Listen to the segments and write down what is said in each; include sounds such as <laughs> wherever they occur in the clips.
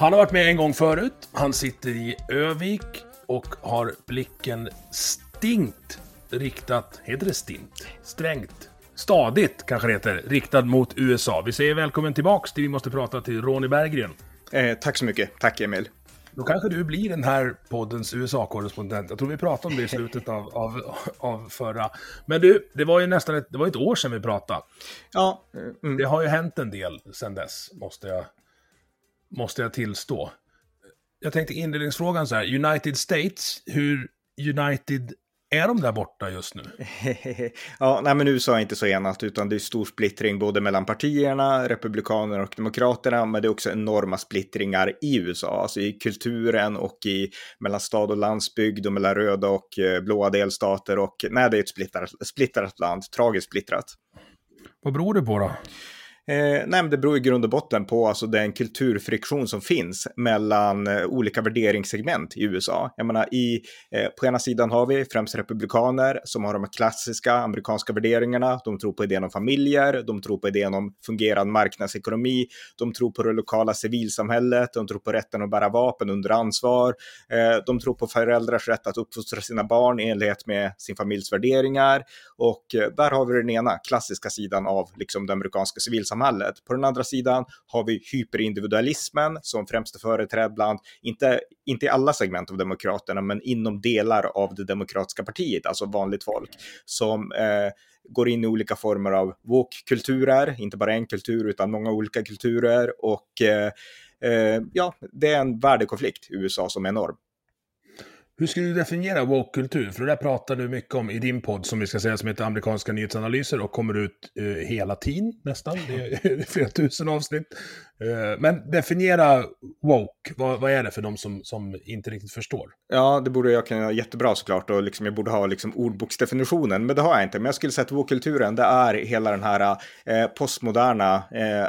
Han har varit med en gång förut. Han sitter i Övik och har blicken stinkt riktat, heter det stint? Strängt? Stadigt kanske det heter, riktad mot USA. Vi säger välkommen tillbaks till Vi måste prata till Ronny Berggren. Eh, tack så mycket. Tack Emil. Då kanske du blir den här poddens USA-korrespondent. Jag tror vi pratade om det i slutet av, av, av förra. Men du, det var ju nästan ett, det var ett år sedan vi pratade. Ja. Mm. Det har ju hänt en del sedan dess, måste jag, måste jag tillstå. Jag tänkte inledningsfrågan så här, United States, hur United är de där borta just nu? <laughs> ja, nej men USA är inte så enat, utan det är stor splittring både mellan partierna, republikanerna och demokraterna, men det är också enorma splittringar i USA, alltså i kulturen och i mellan stad och landsbygd och mellan röda och eh, blåa delstater och nej, det är ett splittrat, splittrat land, tragiskt splittrat. Vad beror det på då? Eh, nej, det beror i grund och botten på alltså, den kulturfriktion som finns mellan eh, olika värderingssegment i USA. Jag menar, i, eh, på ena sidan har vi främst republikaner som har de klassiska amerikanska värderingarna. De tror på idén om familjer, de tror på idén om fungerande marknadsekonomi, de tror på det lokala civilsamhället, de tror på rätten att bära vapen under ansvar, eh, de tror på föräldrars rätt att uppfostra sina barn i enlighet med sin familjs värderingar. Och eh, där har vi den ena klassiska sidan av liksom, det amerikanska civilsamhället samhället. På den andra sidan har vi hyperindividualismen som främst är företrädd bland, inte, inte i alla segment av Demokraterna, men inom delar av det demokratiska partiet, alltså vanligt folk, som eh, går in i olika former av woke-kulturer, inte bara en kultur utan många olika kulturer och eh, eh, ja, det är en värdekonflikt i USA som är enorm. Hur skulle du definiera woke-kultur? För det där pratar du mycket om i din podd som vi ska säga som heter amerikanska nyhetsanalyser och kommer ut eh, hela tiden nästan. <laughs> Det är flera tusen avsnitt. Eh, men definiera woke, vad, vad, är det för de som, som inte riktigt förstår? Ja, det borde jag kunna göra jättebra såklart och liksom, jag borde ha liksom ordboksdefinitionen, men det har jag inte. Men jag skulle säga att woke-kulturen, det är hela den här eh, postmoderna, eh,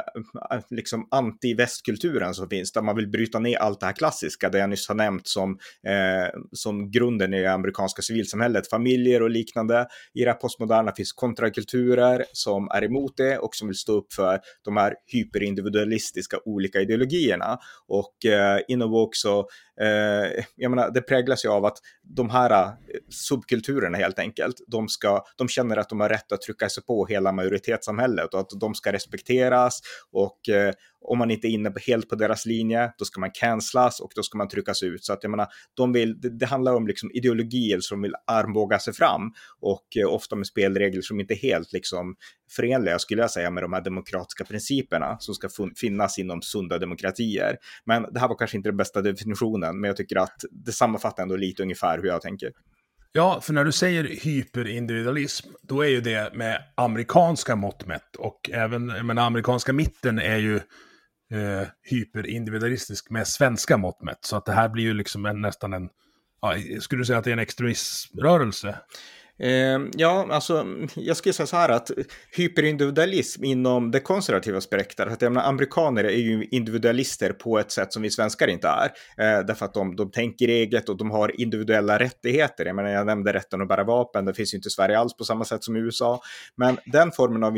liksom anti-västkulturen som finns, där man vill bryta ner allt det här klassiska, det jag nyss har nämnt som, eh, som grunden i det amerikanska civilsamhället, familjer och liknande. I det här postmoderna finns kontrakulturer som är emot det och som vill stå upp för de här hyperindividualistiska olika ideologierna. Och eh, inom också, eh, jag menar, det präglas ju av att de här eh, subkulturerna helt enkelt, de, ska, de känner att de har rätt att trycka sig på hela majoritetssamhället och att de ska respekteras och eh, om man inte är inne på, helt på deras linje, då ska man cancelas och då ska man tryckas ut. Så att jag menar, de vill, det, det handlar om liksom ideologier som vill armbåga sig fram och eh, ofta med spelregler som inte är helt liksom förenliga, skulle jag säga, med de här demokratiska principerna som ska finnas inom sunda demokratier. Men det här var kanske inte den bästa definitionen, men jag tycker att det sammanfattar ändå lite ungefär hur jag tänker. Ja, för när du säger hyperindividualism, då är ju det med amerikanska mått mätt. Och även, men amerikanska mitten är ju eh, hyperindividualistisk med svenska mått mätt. Så att det här blir ju liksom en, nästan en, ja, skulle du säga att det är en extremismrörelse? Eh, ja, alltså <laughs> jag skulle säga så här att hyperindividualism inom det konservativa spektrat, att jag menar, amerikaner är ju individualister på ett sätt som vi svenskar inte är. Eh, därför att de, de tänker eget och de har individuella rättigheter. Jag menar, jag nämnde rätten att bära vapen, det finns ju inte i Sverige alls på samma sätt som i USA. Men den formen av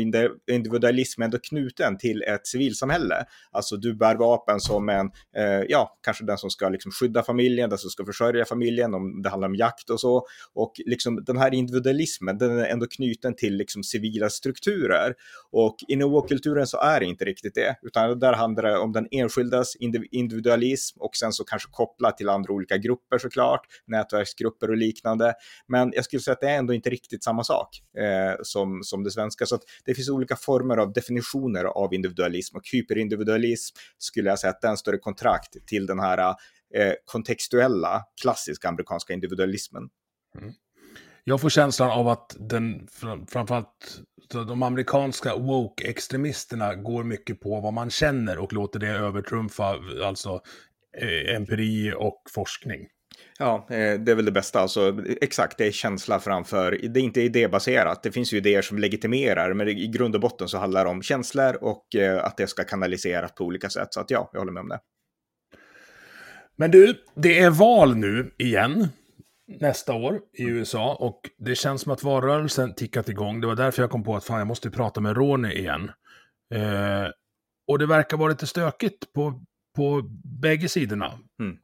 individualism är ändå knuten till ett civilsamhälle. Alltså du bär vapen som en, eh, ja, kanske den som ska liksom skydda familjen, den som ska försörja familjen, om det handlar om jakt och så. Och liksom den här individualismen, den är ändå knuten till liksom civila strukturer. Och i woke-kulturen så är det inte riktigt det, utan där handlar det om den enskildas individualism och sen så kanske kopplat till andra olika grupper såklart, nätverksgrupper och liknande. Men jag skulle säga att det är ändå inte riktigt samma sak eh, som, som det svenska. Så att det finns olika former av definitioner av individualism och hyperindividualism skulle jag säga att den står i kontrakt till den här eh, kontextuella klassiska amerikanska individualismen. Mm. Jag får känslan av att den, framförallt de amerikanska woke-extremisterna går mycket på vad man känner och låter det övertrumfa alltså eh, empiri och forskning. Ja, eh, det är väl det bästa. Alltså, exakt, det är känsla framför. Det är inte idébaserat. Det finns ju idéer som legitimerar, men i grund och botten så handlar det om känslor och eh, att det ska kanaliseras på olika sätt. Så att ja, jag håller med om det. Men du, det är val nu igen nästa år i USA och det känns som att valrörelsen tickat igång. Det var därför jag kom på att fan, jag måste prata med Ronny igen. Eh, och det verkar vara lite stökigt på, på bägge sidorna. Mm.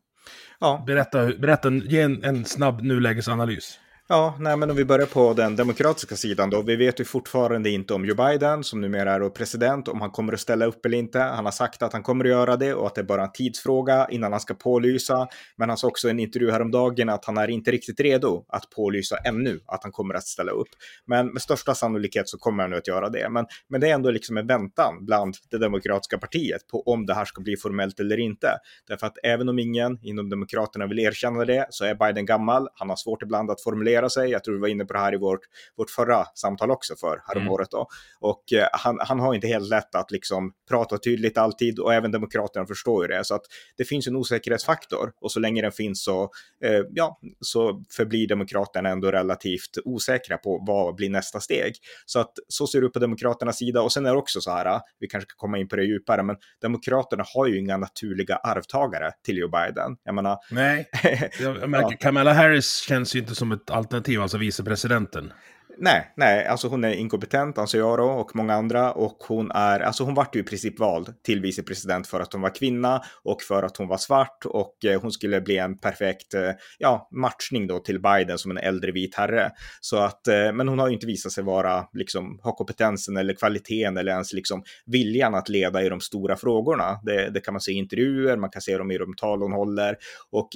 Ja. Berätta, berätta ge en, en snabb nulägesanalys. Ja, nej, men om vi börjar på den demokratiska sidan då. Vi vet ju fortfarande inte om Joe Biden, som numera är president, om han kommer att ställa upp eller inte. Han har sagt att han kommer att göra det och att det är bara en tidsfråga innan han ska pålysa. Men han sa också i en intervju häromdagen att han är inte riktigt redo att pålysa ännu att han kommer att ställa upp. Men med största sannolikhet så kommer han nu att göra det. Men, men det är ändå liksom en väntan bland det demokratiska partiet på om det här ska bli formellt eller inte. Därför att även om ingen inom Demokraterna vill erkänna det så är Biden gammal. Han har svårt ibland att formulera profilera sig. Jag tror vi var inne på det här i vårt, vårt förra samtal också för häromåret. Mm. Och eh, han, han har inte helt lätt att liksom prata tydligt alltid och även Demokraterna förstår ju det. Så att det finns en osäkerhetsfaktor och så länge den finns så, eh, ja, så förblir Demokraterna ändå relativt osäkra på vad blir nästa steg. Så att så ser det ut på Demokraternas sida och sen är det också så här, vi kanske ska komma in på det djupare, men Demokraterna har ju inga naturliga arvtagare till Joe Biden. Jag menar... Nej, <laughs> jag märker, ja. Kamala Harris känns ju inte som ett alternativ, alltså vicepresidenten. Nej, nej, alltså hon är inkompetent anser jag då och många andra och hon är, alltså hon vart ju i princip vald till vicepresident för att hon var kvinna och för att hon var svart och eh, hon skulle bli en perfekt, eh, ja, matchning då till Biden som en äldre vit herre. Så att, eh, men hon har ju inte visat sig vara, liksom, ha kompetensen eller kvaliteten eller ens liksom viljan att leda i de stora frågorna. Det, det kan man se i intervjuer, man kan se dem i de tal hon håller och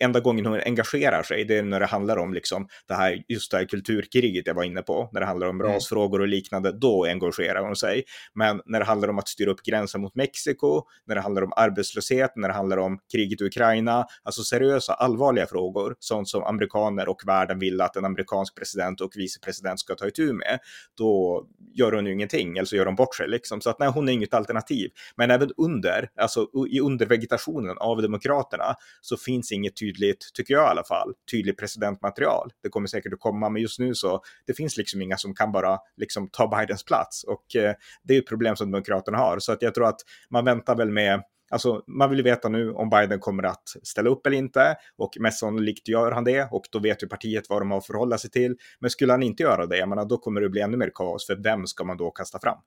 enda gången hon engagerar sig, det är när det handlar om liksom det här, just det här kulturkriget jag var inne på, när det handlar om mm. rasfrågor och liknande, då engagerar hon sig. Men när det handlar om att styra upp gränsen mot Mexiko, när det handlar om arbetslöshet, när det handlar om kriget i Ukraina, alltså seriösa, allvarliga frågor, sånt som amerikaner och världen vill att en amerikansk president och vicepresident ska ta itu med, då gör hon ju ingenting, eller så gör hon bort sig liksom. Så att nej, hon är inget alternativ. Men även under, alltså i undervegetationen av Demokraterna, så finns inget tydligt, tycker jag i alla fall, tydligt presidentmaterial. Det kommer säkert att komma, men just nu så det finns liksom inga som kan bara liksom ta Bidens plats och eh, det är ett problem som Demokraterna har. Så att jag tror att man väntar väl med Alltså, man vill veta nu om Biden kommer att ställa upp eller inte och mest sannolikt gör han det och då vet ju partiet vad de har att förhålla sig till. Men skulle han inte göra det, jag menar, då kommer det bli ännu mer kaos för vem ska man då kasta fram?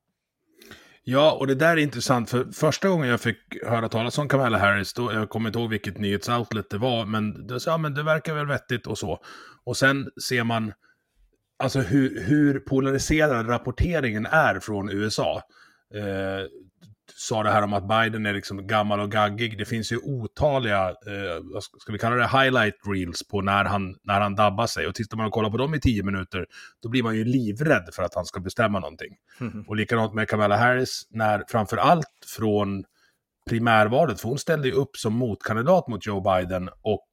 Ja, och det där är intressant, för första gången jag fick höra talas om Kamala Harris, då, jag kommer inte ihåg vilket nyhetsoutlet det var, men det, ja, men det verkar väl vettigt och så. Och sen ser man alltså hur, hur polariserad rapporteringen är från USA. Eh, sa det här om att Biden är liksom gammal och gaggig. Det finns ju otaliga, eh, vad ska vi kalla det, highlight reels på när han, när han dabbar sig. Och tittar man och kollar på dem i tio minuter, då blir man ju livrädd för att han ska bestämma någonting. Mm. Och likadant med Kamala Harris, när framför allt från primärvalet, för hon ställde ju upp som motkandidat mot Joe Biden och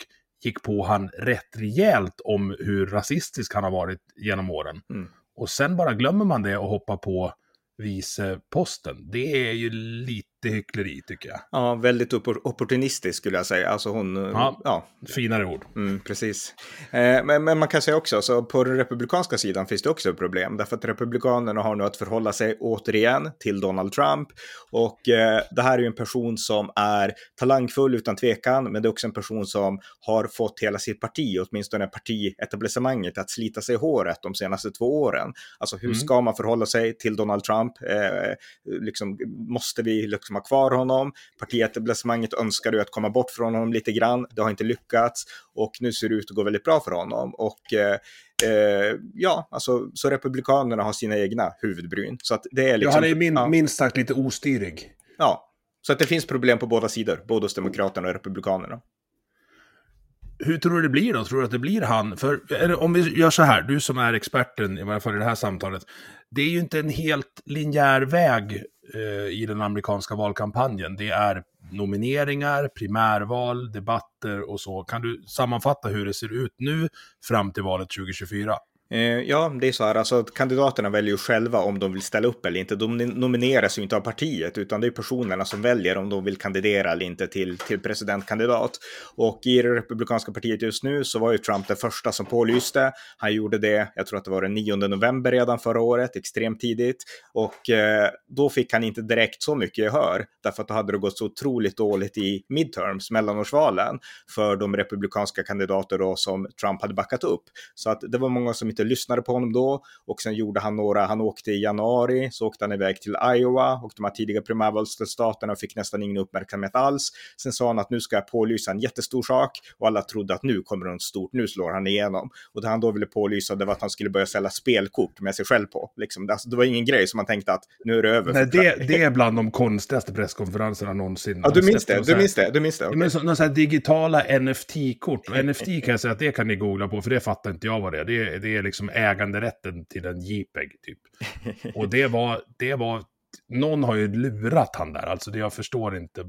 gick på han rätt rejält om hur rasistisk han har varit genom åren. Mm. Och sen bara glömmer man det och hoppar på viceposten. Det är ju lite hyckleri tycker jag. Ja, väldigt opportunistisk skulle jag säga. Alltså hon... Ja, ja. finare ord. Mm, precis. Eh, men, men, man kan säga också, så på den republikanska sidan finns det också ett problem. Därför att republikanerna har nu att förhålla sig återigen till Donald Trump. Och eh, det här är ju en person som är talangfull utan tvekan, men det är också en person som har fått hela sitt parti, åtminstone partietablissemanget, att slita sig i håret de senaste två åren. Alltså hur mm. ska man förhålla sig till Donald Trump? Eh, liksom, måste vi liksom ha kvar honom. Partietablissemanget önskade ju att komma bort från honom lite grann. Det har inte lyckats och nu ser det ut att gå väldigt bra för honom. Och eh, eh, ja, alltså, så Republikanerna har sina egna huvudbryn. Så att det är liksom... Ja, han är min, ja. minst sagt lite ostyrig. Ja, så att det finns problem på båda sidor, både hos Demokraterna och Republikanerna. Hur tror du det blir då? Tror du att det blir han? För om vi gör så här, du som är experten, i varje fall i det här samtalet. Det är ju inte en helt linjär väg Eh, i den amerikanska valkampanjen. Det är nomineringar, primärval, debatter och så. Kan du sammanfatta hur det ser ut nu fram till valet 2024? Eh, ja, det är så här, alltså att kandidaterna väljer ju själva om de vill ställa upp eller inte. De nomineras ju inte av partiet, utan det är personerna som väljer om de vill kandidera eller inte till, till presidentkandidat. Och i det republikanska partiet just nu så var ju Trump den första som pålyste. Han gjorde det, jag tror att det var den 9 november redan förra året, extremt tidigt. Och eh, då fick han inte direkt så mycket gehör, därför att då hade det gått så otroligt dåligt i midterms, mellanårsvalen, för de republikanska kandidater då som Trump hade backat upp. Så att det var många som inte lyssnade på honom då. Och sen gjorde han några, han åkte i januari, så åkte han iväg till Iowa och de här tidiga primärvalsstaterna fick nästan ingen uppmärksamhet alls. Sen sa han att nu ska jag pålysa en jättestor sak och alla trodde att nu kommer något stort, nu slår han igenom. Och det han då ville pålysa det var att han skulle börja sälja spelkort med sig själv på. Liksom. Alltså, det var ingen grej som man tänkte att nu är det över. Nej, det, det är bland de konstigaste presskonferenserna någonsin. Ja, du minns det, du minns det, du minns det. Okay. Men så, några så här digitala NFT-kort. Och NFT kan jag säga att det kan ni googla på, för det fattar inte jag vad det är. Det, det är liksom äganderätten till en JPEG typ. <laughs> Och det var, det var, någon har ju lurat han där, alltså det jag förstår inte.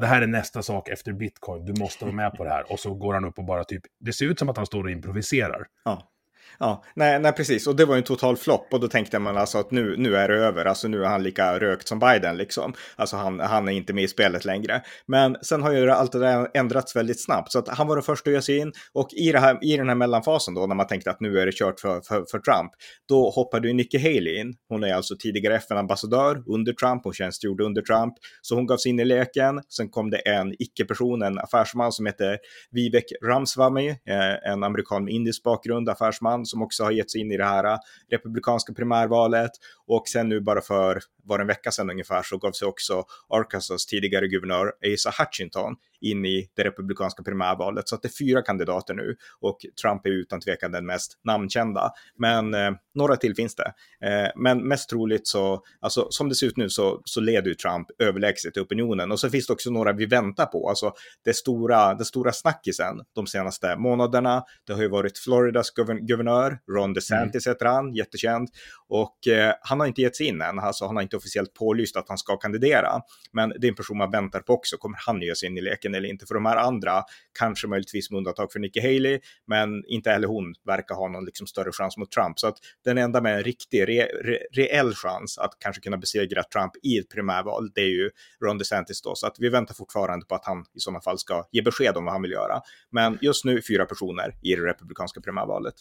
Det här är nästa sak efter bitcoin, du måste vara med på det här. Och så går han upp och bara typ, det ser ut som att han står och improviserar. Ja. Ja, nej, nej, precis. Och det var ju en total flopp. Och då tänkte man alltså att nu, nu är det över. Alltså nu är han lika rökt som Biden liksom. Alltså han, han är inte med i spelet längre. Men sen har ju allt det där ändrats väldigt snabbt. Så att han var den första att ge sig in. Och i, det här, i den här mellanfasen då, när man tänkte att nu är det kört för, för, för Trump, då hoppade ju Nikki Haley in. Hon är alltså tidigare FN-ambassadör under Trump. Hon tjänstgjorde under Trump. Så hon gav sig in i leken. Sen kom det en icke-person, en affärsman som heter Vivek Ramswamy, eh, en amerikan med indisk bakgrund, affärsman som också har gett sig in i det här äh, republikanska primärvalet. Och sen nu bara för, var en vecka sedan ungefär, så gav sig också Arkansas tidigare guvernör Asa Hutchinson in i det republikanska primärvalet. Så att det är fyra kandidater nu och Trump är utan tvekan den mest namnkända. Men eh, några till finns det. Eh, men mest troligt så, alltså som det ser ut nu så, så leder ju Trump överlägset i opinionen. Och så finns det också några vi väntar på. Alltså det stora, det stora snackisen de senaste månaderna, det har ju varit Floridas guvernör, Ron DeSantis mm. heter han, jättekänd. Och eh, han har inte gett sig in än, alltså han har inte officiellt pålyst att han ska kandidera. Men det är en person man väntar på också, kommer han ge sig in i leken eller inte? För de här andra, kanske möjligtvis med undantag för Nikki Haley, men inte heller hon verkar ha någon liksom större chans mot Trump. Så att den enda med en riktig, re, re, reell chans att kanske kunna besegra Trump i ett primärval, det är ju Ron DeSantis då. Så att vi väntar fortfarande på att han i sådana fall ska ge besked om vad han vill göra. Men just nu fyra personer i det republikanska primärvalet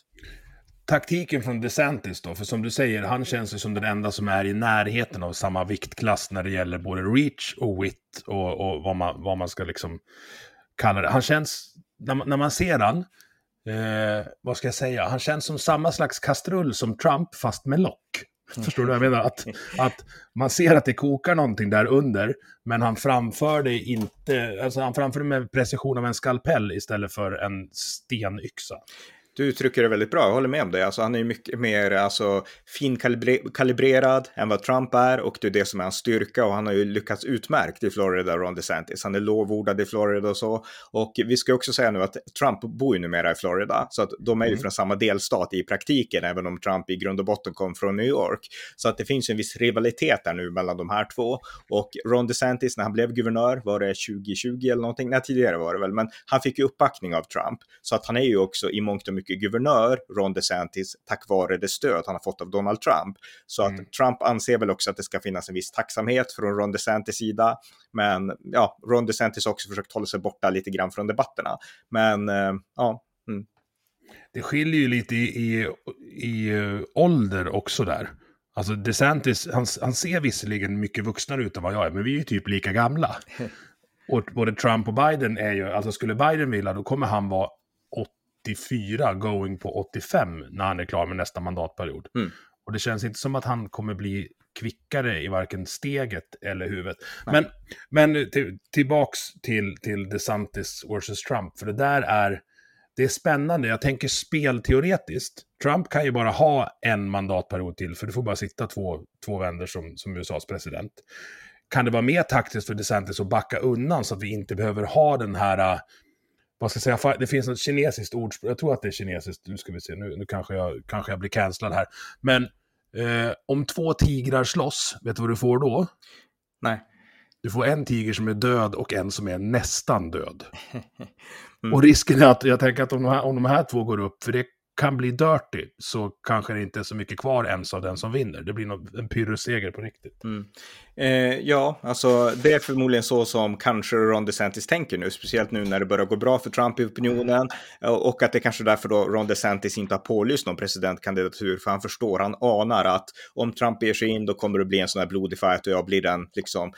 taktiken från DeSantis då, för som du säger, han känns ju som den enda som är i närheten av samma viktklass när det gäller både reach och wit och, och vad, man, vad man ska liksom kalla det. Han känns, när man, när man ser han, eh, vad ska jag säga, han känns som samma slags kastrull som Trump fast med lock. Förstår du vad jag menar? Att, att man ser att det kokar någonting där under, men han framför det inte, alltså han framför det med precision av en skalpell istället för en stenyxa. Du uttrycker det väldigt bra, jag håller med om det. Alltså, han är mycket mer alltså, finkalibrerad än vad Trump är och det är det som är hans styrka och han har ju lyckats utmärkt i Florida, Ron DeSantis. Han är lovordad i Florida och så. Och vi ska också säga nu att Trump bor ju numera i Florida, så att de är ju mm. från samma delstat i praktiken, även om Trump i grund och botten kom från New York. Så att det finns en viss rivalitet där nu mellan de här två. Och Ron DeSantis, när han blev guvernör, var det 2020 eller någonting? Nej, tidigare var det väl, men han fick ju uppbackning av Trump. Så att han är ju också i mångt och mycket mycket guvernör, Ron DeSantis, tack vare det stöd han har fått av Donald Trump. Så att mm. Trump anser väl också att det ska finnas en viss tacksamhet från Ron DeSantis sida. Men ja, Ron DeSantis har också försökt hålla sig borta lite grann från debatterna. Men eh, ja. Mm. Det skiljer ju lite i, i, i uh, ålder också där. Alltså DeSantis, han, han ser visserligen mycket vuxnare ut än vad jag är, men vi är ju typ lika gamla. <laughs> Och både Trump och Biden är ju, alltså skulle Biden vilja, då kommer han vara 84 going på 85 när han är klar med nästa mandatperiod. Mm. Och det känns inte som att han kommer bli kvickare i varken steget eller huvudet. Men, men till, tillbaks till, till DeSantis versus Trump, för det där är, det är spännande. Jag tänker spelteoretiskt. Trump kan ju bara ha en mandatperiod till, för det får bara sitta två, två vänder som, som USAs president. Kan det vara mer taktiskt för DeSantis att backa undan så att vi inte behöver ha den här vad ska jag säga, det finns ett kinesiskt ordspråk, jag tror att det är kinesiskt, nu ska vi se, nu, nu kanske, jag, kanske jag blir cancellad här. Men eh, om två tigrar slåss, vet du vad du får då? Nej. Du får en tiger som är död och en som är nästan död. <laughs> mm. Och risken är att, jag tänker att om de, här, om de här två går upp, för det kan bli dirty så kanske det inte är så mycket kvar ens av den som vinner. Det blir nog en pyrrusseger på riktigt. Mm. Eh, ja, alltså det är förmodligen så som kanske Ron DeSantis tänker nu, speciellt nu när det börjar gå bra för Trump i opinionen och att det kanske är därför då Ron DeSantis inte har pålyst någon presidentkandidatur, för han förstår, han anar att om Trump ger sig in då kommer det bli en sån här blodig fight och jag blir den, liksom,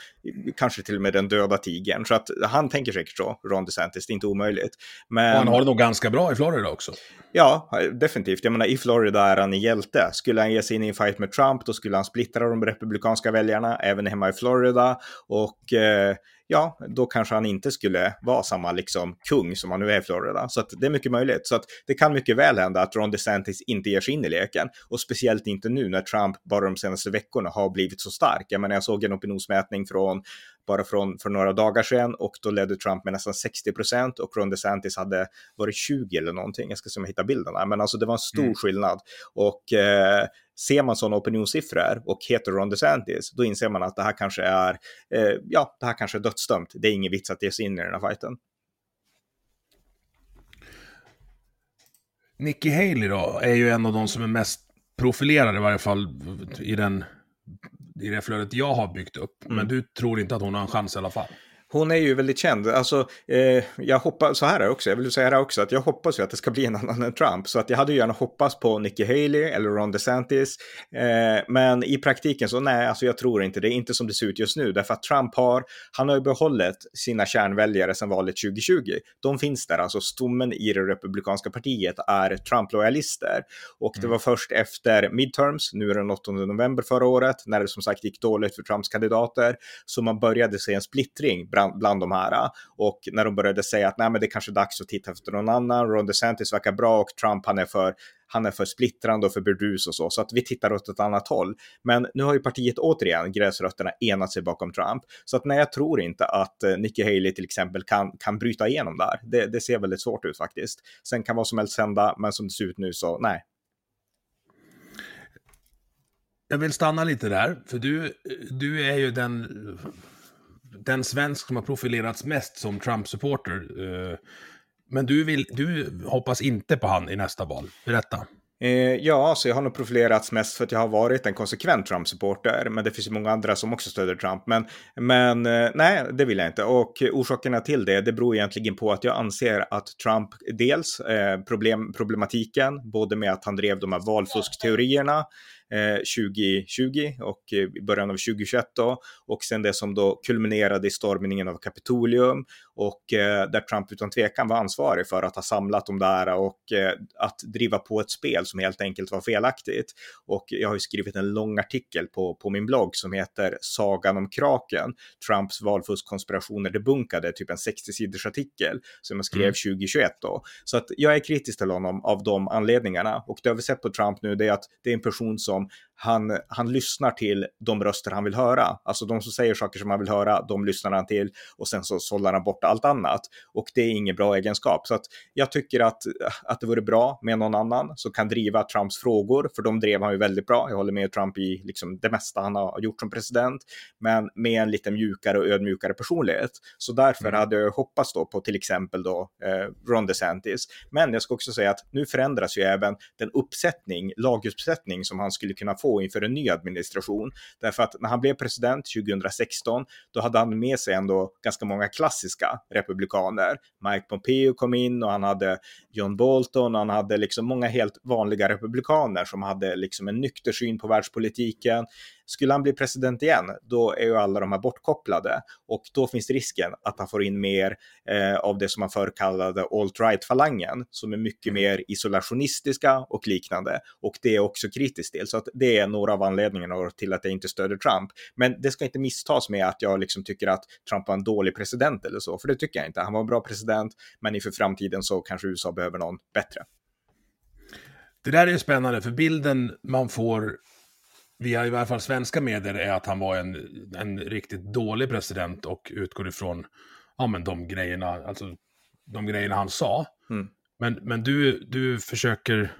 kanske till och med den döda tigern. Så att han tänker säkert så, Ron DeSantis, det är inte omöjligt. Men... Och han har det nog ganska bra i Florida också. Ja, definitivt. Jag menar, i Florida är han en hjälte. Skulle han ge sig in i en fight med Trump, då skulle han splittra de republikanska väljarna, även hemma i Florida. Och eh, ja, då kanske han inte skulle vara samma liksom kung som han nu är i Florida. Så att det är mycket möjligt. Så att det kan mycket väl hända att Ron DeSantis inte ger sig in i leken. Och speciellt inte nu när Trump bara de senaste veckorna har blivit så stark. Jag menar, jag såg en opinionsmätning från bara från för några dagar sedan och då ledde Trump med nästan 60 procent och Ron DeSantis hade varit 20 eller någonting. Jag ska se om jag hittar bilderna, men alltså det var en stor mm. skillnad. Och eh, ser man sådana opinionssiffror och heter Ron DeSantis, då inser man att det här kanske är, eh, ja, det här kanske är dödsdömt. Det är ingen vits att ge sig in i den här fighten. Nikki Haley då, är ju en av de som är mest profilerade i varje fall i den i det flödet jag har byggt upp. Mm. Men du tror inte att hon har en chans i alla fall? Hon är ju väldigt känd. Alltså, eh, jag hoppas, så här är också, jag vill säga det också, att jag hoppas ju att det ska bli en annan än Trump. Så att jag hade ju gärna hoppats på Nikki Haley eller Ron DeSantis. Eh, men i praktiken så nej, alltså jag tror inte det. är inte som det ser ut just nu. Därför att Trump har, han har ju behållit sina kärnväljare sedan valet 2020. De finns där, alltså stommen i det republikanska partiet är Trump-lojalister. Och det mm. var först efter midterms, nu är det den 8 november förra året, när det som sagt gick dåligt för Trumps kandidater, så man började se en splittring bland, bland de här. Och när de började säga att nej, men det är kanske är dags att titta efter någon annan. Ron DeSantis verkar bra och Trump han är för han är för splittrande och för burdus och så, så att vi tittar åt ett annat håll. Men nu har ju partiet återigen, gräsrötterna, enat sig bakom Trump. Så att nej, jag tror inte att eh, Nikki Haley till exempel kan, kan bryta igenom där. Det, det ser väldigt svårt ut faktiskt. Sen kan vad som helst hända, men som det ser ut nu så nej. Jag vill stanna lite där, för du, du är ju den den svensk som har profilerats mest som Trump-supporter. Eh, men du, vill, du hoppas inte på han i nästa val. Berätta. Eh, ja, så jag har nog profilerats mest för att jag har varit en konsekvent Trump-supporter, men det finns ju många andra som också stöder Trump. Men, men eh, nej, det vill jag inte. Och orsakerna till det, det beror egentligen på att jag anser att Trump, dels eh, problem, problematiken, både med att han drev de här valfuskteorierna, Eh, 2020 och eh, i början av 2021 då. Och sen det som då kulminerade i stormningen av Kapitolium och eh, där Trump utan tvekan var ansvarig för att ha samlat de där och att driva på ett spel som helt enkelt var felaktigt. Och jag har ju skrivit en lång artikel på, på min blogg som heter Sagan om kraken, Trumps valfuskkonspirationer debunkade, typ en 60-sidors artikel som jag skrev mm. 2021 då. Så att jag är kritisk till honom av de anledningarna och det har vi sett på Trump nu, det är att det är en person som som han, han lyssnar till de röster han vill höra. Alltså de som säger saker som han vill höra, de lyssnar han till och sen så sållar han bort allt annat. Och det är ingen bra egenskap. Så att jag tycker att, att det vore bra med någon annan som kan driva Trumps frågor, för de drev han ju väldigt bra. Jag håller med Trump i liksom det mesta han har gjort som president, men med en lite mjukare och ödmjukare personlighet. Så därför mm. hade jag hoppats då på till exempel då eh, Ron DeSantis. Men jag ska också säga att nu förändras ju även den uppsättning, laguppsättning som han skulle kunna få inför en ny administration. Därför att när han blev president 2016, då hade han med sig ändå ganska många klassiska republikaner. Mike Pompeo kom in och han hade John Bolton, och han hade liksom många helt vanliga republikaner som hade liksom en nykter syn på världspolitiken skulle han bli president igen, då är ju alla de här bortkopplade och då finns risken att han får in mer eh, av det som man förr kallade alt-right-falangen, som är mycket mm. mer isolationistiska och liknande. Och det är också kritiskt till, så att det är några av anledningarna till att jag inte stöder Trump. Men det ska inte misstas med att jag liksom tycker att Trump var en dålig president eller så, för det tycker jag inte. Han var en bra president, men inför framtiden så kanske USA behöver någon bättre. Det där är spännande, för bilden man får via i varje fall svenska medier är att han var en, en riktigt dålig president och utgår ifrån ja, men de grejerna, alltså de grejerna han sa. Mm. Men, men du, du försöker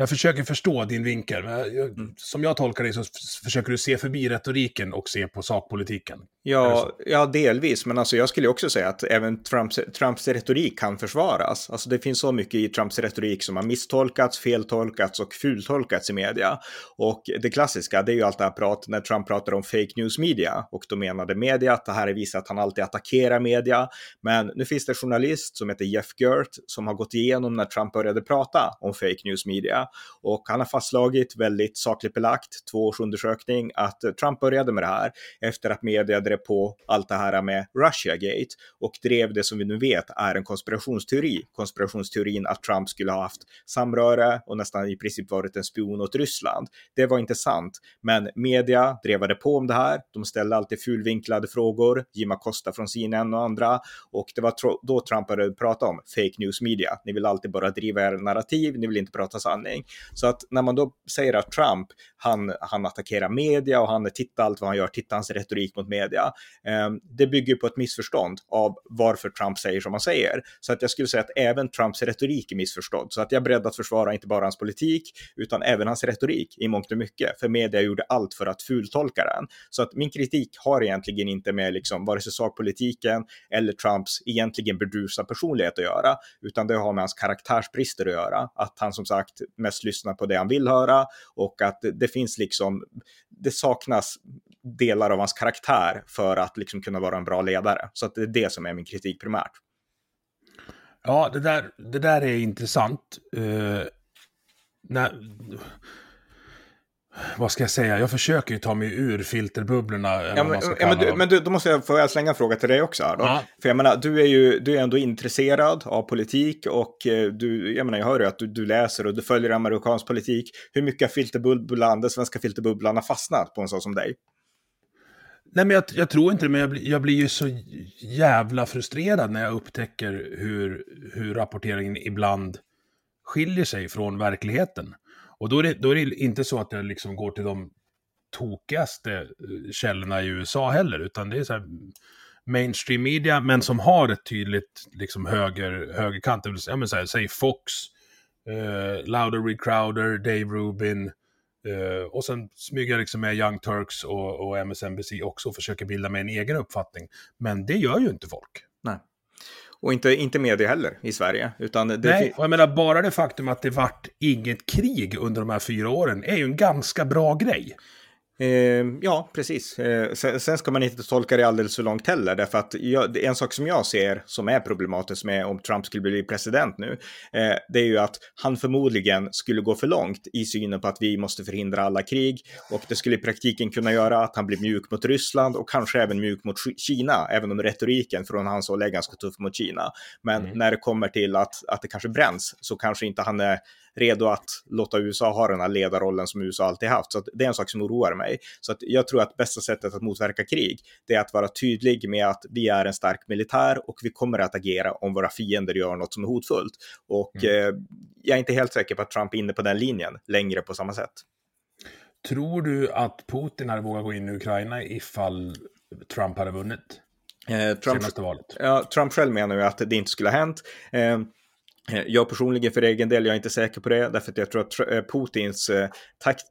jag försöker förstå din vinkel. Mm. Som jag tolkar det så försöker du se förbi retoriken och se på sakpolitiken. Ja, ja delvis. Men alltså jag skulle också säga att även Trumps, Trumps retorik kan försvaras. Alltså det finns så mycket i Trumps retorik som har misstolkats, feltolkats och fultolkats i media. Och det klassiska, det är ju allt det här prat när Trump pratar om fake news media. Och då menade media att det här visar att han alltid attackerar media. Men nu finns det en journalist som heter Jeff Gert som har gått igenom när Trump började prata om fake news media. Och han har fastslagit väldigt sakligt belagt, två års undersökning, att Trump började med det här efter att media drev på allt det här med Russiagate och drev det som vi nu vet är en konspirationsteori. Konspirationsteorin att Trump skulle ha haft samröre och nästan i princip varit en spion åt Ryssland. Det var inte sant, men media drevade på om det här. De ställde alltid fulvinklade frågor, Jim Acosta från CNN och andra och det var då Trump började prata om fake news media. Ni vill alltid bara driva er narrativ, ni vill inte prata sanning. Så att när man då säger att Trump, han, han attackerar media och han tittar allt vad han gör, tittar hans retorik mot media. Eh, det bygger på ett missförstånd av varför Trump säger som han säger. Så att jag skulle säga att även Trumps retorik är missförstådd. Så att jag är beredd att försvara inte bara hans politik, utan även hans retorik i mångt och mycket. För media gjorde allt för att fultolka den. Så att min kritik har egentligen inte med liksom vare sig sakpolitiken eller Trumps egentligen burdusa personlighet att göra, utan det har med hans karaktärsbrister att göra. Att han som sagt mest lyssnar på det han vill höra och att det finns liksom, det saknas delar av hans karaktär för att liksom kunna vara en bra ledare. Så att det är det som är min kritik primärt. Ja, det där, det där är intressant. Uh, när, vad ska jag säga, jag försöker ju ta mig ur filterbubblorna. Ja, men, ja, men, du, men du, då måste jag, få slänga en fråga till dig också. Då? Ja. För jag menar, du är ju du är ändå intresserad av politik och eh, du, jag menar, jag hör ju att du, du läser och du följer amerikansk politik. Hur mycket av filterbubblan, den svenska filterbubblan har fastnat på en sån som dig? Nej, men jag, jag, tror inte det, men jag, blir, jag blir ju så jävla frustrerad när jag upptäcker hur, hur rapporteringen ibland skiljer sig från verkligheten. Och då är, det, då är det inte så att jag liksom går till de tokigaste eh, källorna i USA heller, utan det är så här mainstream media, men som har ett tydligt liksom höger, högerkant. Ja, men så här, säg Fox, eh, Louder Reed Crowder, Dave Rubin, eh, och sen smyger jag liksom med Young Turks och, och MSNBC också och försöker bilda mig en egen uppfattning. Men det gör ju inte folk. Och inte, inte media heller i Sverige. Utan det Nej, och jag menar bara det faktum att det vart inget krig under de här fyra åren är ju en ganska bra grej. Eh, ja, precis. Eh, sen, sen, ska man inte tolka det alldeles för långt heller, därför att jag, en sak som jag ser som är problematisk med om Trump skulle bli president nu, eh, det är ju att han förmodligen skulle gå för långt i synen på att vi måste förhindra alla krig och det skulle i praktiken kunna göra att han blir mjuk mot Ryssland och kanske även mjuk mot Kina, även om retoriken från hans håll är ganska tuff mot Kina. Men mm. när det kommer till att, att det kanske bränns så kanske inte han är redo att låta USA ha den här ledarrollen som USA alltid haft. Så det är en sak som oroar mig. Så att jag tror att bästa sättet att motverka krig, det är att vara tydlig med att vi är en stark militär och vi kommer att agera om våra fiender gör något som är hotfullt. Och mm. eh, jag är inte helt säker på att Trump är inne på den linjen längre på samma sätt. Tror du att Putin hade vågat gå in i Ukraina ifall Trump hade vunnit? Eh, Trump? Ja, Trump själv menar ju att det inte skulle ha hänt. Eh, jag personligen för egen del, jag är inte säker på det, därför att jag tror att eh, Putins, eh,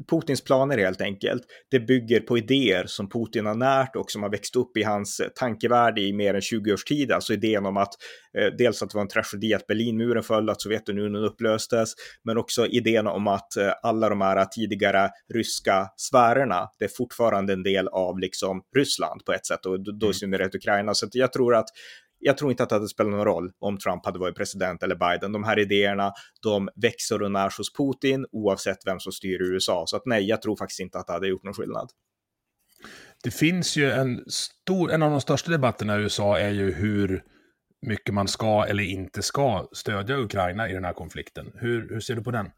Putins planer helt enkelt, det bygger på idéer som Putin har närt och som har växt upp i hans tankevärld i mer än 20 års tid. Alltså idén om att dels att det var en tragedi att Berlinmuren föll, att Sovjetunionen upplöstes, men också idén om att alla de här tidigare ryska sfärerna, det är fortfarande en del av liksom Ryssland på ett sätt och då i mm. synnerhet Ukraina. Så jag tror att jag tror inte att det hade spelat någon roll om Trump hade varit president eller Biden. De här idéerna, de växer och närs hos Putin oavsett vem som styr USA. Så att nej, jag tror faktiskt inte att det hade gjort någon skillnad. Det finns ju en stor, en av de största debatterna i USA är ju hur mycket man ska eller inte ska stödja Ukraina i den här konflikten. Hur, hur ser du på den?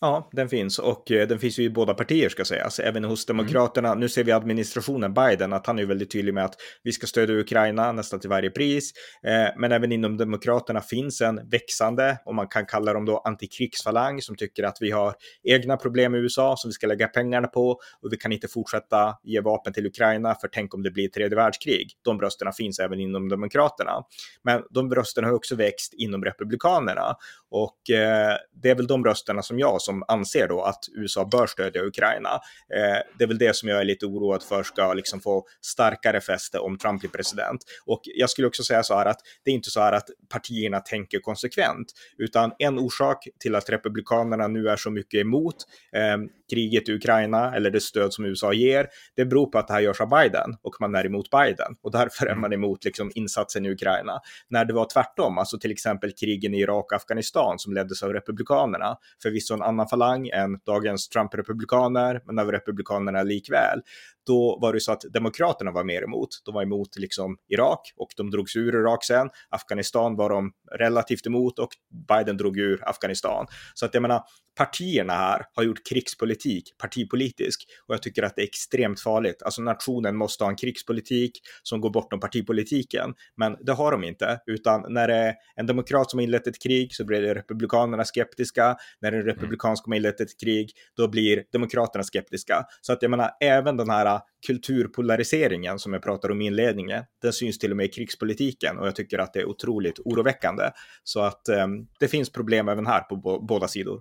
Ja, den finns och eh, den finns ju i båda partier ska sägas. Även hos mm. Demokraterna. Mm. Nu ser vi administrationen Biden att han är väldigt tydlig med att vi ska stödja Ukraina nästan till varje pris. Eh, men även inom Demokraterna finns en växande, och man kan kalla dem då antikrigsfalang, som tycker att vi har egna problem i USA som vi ska lägga pengarna på och vi kan inte fortsätta ge vapen till Ukraina för tänk om det blir tredje världskrig. De rösterna finns även inom Demokraterna. Men de rösterna har också växt inom Republikanerna och eh, det är väl de rösterna som jag som anser då att USA bör stödja Ukraina. Eh, det är väl det som jag är lite oroad för ska liksom få starkare fäste om Trump blir president. Och jag skulle också säga så här att det är inte så här att partierna tänker konsekvent, utan en orsak till att republikanerna nu är så mycket emot eh, kriget i Ukraina eller det stöd som USA ger, det beror på att det här görs av Biden och man är emot Biden och därför är man emot liksom, insatsen i Ukraina. När det var tvärtom, alltså till exempel krigen i Irak och Afghanistan som leddes av republikanerna, förvisso en annan falang än dagens Trump-republikaner, men över republikanerna likväl då var det så att demokraterna var mer emot. De var emot liksom Irak och de drogs ur Irak sen. Afghanistan var de relativt emot och Biden drog ur Afghanistan. Så att jag menar, partierna här har gjort krigspolitik partipolitisk och jag tycker att det är extremt farligt. Alltså nationen måste ha en krigspolitik som går bortom partipolitiken, men det har de inte, utan när det är en demokrat som har inlett ett krig så blir republikanerna skeptiska. När en republikansk har inlett ett krig, då blir demokraterna skeptiska. Så att jag menar, även den här kulturpolariseringen som jag pratade om i inledningen, den syns till och med i krigspolitiken och jag tycker att det är otroligt oroväckande. Så att eh, det finns problem även här på båda sidor.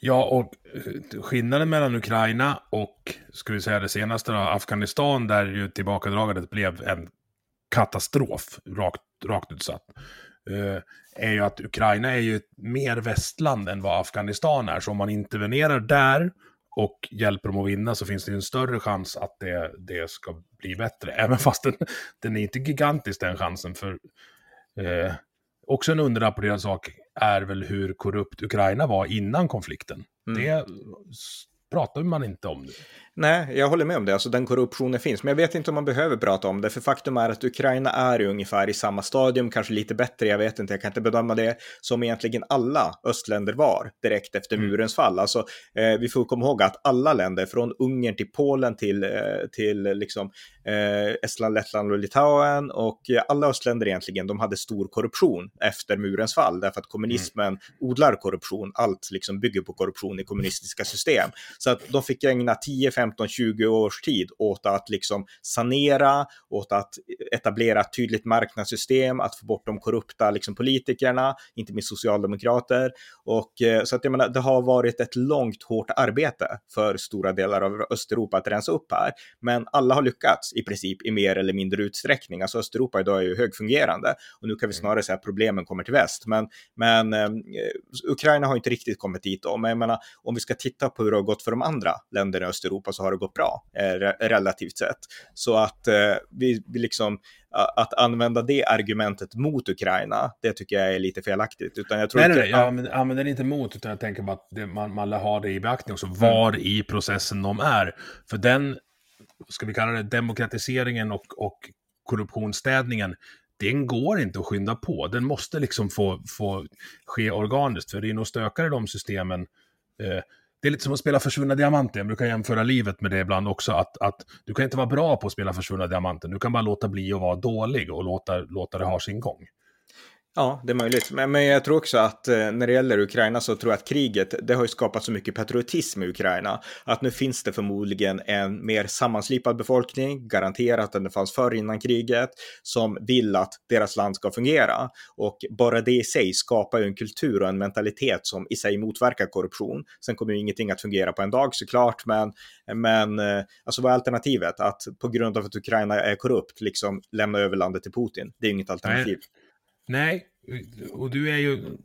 Ja, och eh, skillnaden mellan Ukraina och, ska vi säga det senaste då, Afghanistan, där ju tillbakadragandet blev en katastrof, rakt, rakt utsatt, eh, är ju att Ukraina är ju mer västland än vad Afghanistan är. Så om man intervenerar där och hjälper dem att vinna så finns det en större chans att det, det ska bli bättre. Även fast den, <laughs> den är inte gigantisk den chansen. För eh, också en underrapporterad sak är väl hur korrupt Ukraina var innan konflikten. Mm. Det pratar man inte om. Nej, jag håller med om det. Alltså den korruptionen finns, men jag vet inte om man behöver prata om det, för faktum är att Ukraina är ungefär i samma stadium, kanske lite bättre, jag vet inte, jag kan inte bedöma det, som egentligen alla östländer var direkt efter mm. murens fall. Alltså, eh, vi får komma ihåg att alla länder, från Ungern till Polen till, eh, till liksom, eh, Estland, Lettland och Litauen och alla östländer egentligen, de hade stor korruption efter murens fall, därför att kommunismen mm. odlar korruption, allt liksom bygger på korruption i kommunistiska system. Så att de fick ägna 10, 15, 20 års tid åt att liksom sanera, åt att etablera ett tydligt marknadssystem, att få bort de korrupta liksom, politikerna, inte minst socialdemokrater. Och, eh, så att jag menar, det har varit ett långt, hårt arbete för stora delar av Östeuropa att rensa upp här. Men alla har lyckats i princip i mer eller mindre utsträckning. Alltså Östeuropa idag är ju högfungerande och nu kan vi mm. snarare säga att problemen kommer till väst. Men, men eh, Ukraina har inte riktigt kommit dit då. Men jag menar, om vi ska titta på hur det har gått för de andra länderna i Östeuropa så har det gått bra eh, relativt sett. Så att eh, vi, vi liksom att använda det argumentet mot Ukraina, det tycker jag är lite felaktigt. Utan jag tror nej, nej, nej, jag använder, använder det inte mot, utan jag tänker bara att det, man, man har det i beaktning också, mm. var mm. i processen de är. För den, ska vi kalla det demokratiseringen och, och korruptionsstädningen, den går inte att skynda på. Den måste liksom få, få ske organiskt, för det är nog stökare de systemen. Eh, det är lite som att spela försvunna diamanter. Jag brukar jämföra livet med det ibland också. Att, att du kan inte vara bra på att spela försvunna diamanter. Du kan bara låta bli att vara dålig och låta, låta det ha sin gång. Ja, det är möjligt. Men, men jag tror också att eh, när det gäller Ukraina så tror jag att kriget, det har ju skapat så mycket patriotism i Ukraina. Att nu finns det förmodligen en mer sammanslipad befolkning, garanterat än det fanns förr innan kriget, som vill att deras land ska fungera. Och bara det i sig skapar ju en kultur och en mentalitet som i sig motverkar korruption. Sen kommer ju ingenting att fungera på en dag såklart, men, men eh, alltså vad är alternativet? Att på grund av att Ukraina är korrupt, liksom lämna över landet till Putin? Det är ju inget alternativ. Nej. Nej, och du är ju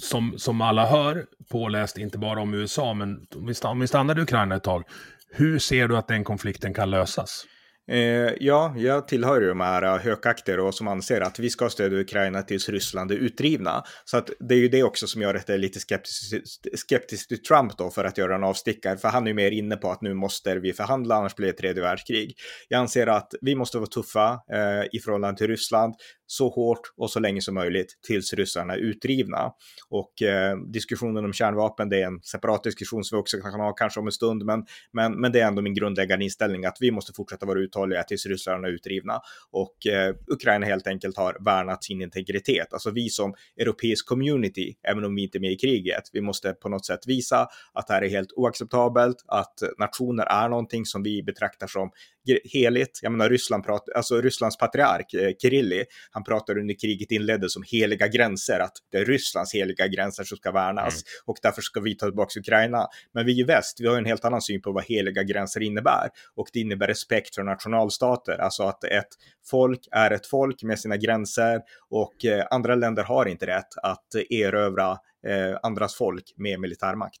som, som alla hör påläst inte bara om USA, men om vi stannar i Ukraina ett tag. Hur ser du att den konflikten kan lösas? Eh, ja, jag tillhör ju de här eh, hökakter och som anser att vi ska stödja Ukraina tills Ryssland är utdrivna. Så att det är ju det också som gör att jag är lite skeptisk, skeptisk till Trump då för att göra en avstickare. För han är ju mer inne på att nu måste vi förhandla, annars blir det tredje världskrig. Jag anser att vi måste vara tuffa eh, i förhållande till Ryssland så hårt och så länge som möjligt tills ryssarna är utdrivna. Och eh, diskussionen om kärnvapen, det är en separat diskussion som vi också kan ha kanske om en stund, men, men, men det är ändå min grundläggande inställning att vi måste fortsätta vara uthålliga tills ryssarna är utdrivna. Och eh, Ukraina helt enkelt har värnat sin integritet. Alltså vi som europeisk community, även om vi inte är med i kriget, vi måste på något sätt visa att det här är helt oacceptabelt, att nationer är någonting som vi betraktar som heligt. Jag menar Ryssland pratar, alltså Rysslands patriark eh, Kirilli, han pratade under kriget inleddes som heliga gränser, att det är Rysslands heliga gränser som ska värnas mm. och därför ska vi ta tillbaka Ukraina. Men vi i väst, vi har en helt annan syn på vad heliga gränser innebär och det innebär respekt för nationalstater, alltså att ett folk är ett folk med sina gränser och eh, andra länder har inte rätt att erövra eh, andras folk med militärmakt.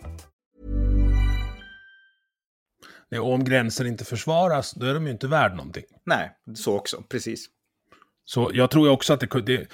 Och om gränser inte försvaras, då är de ju inte värd någonting. Nej, så också, precis. Så jag tror också att det, det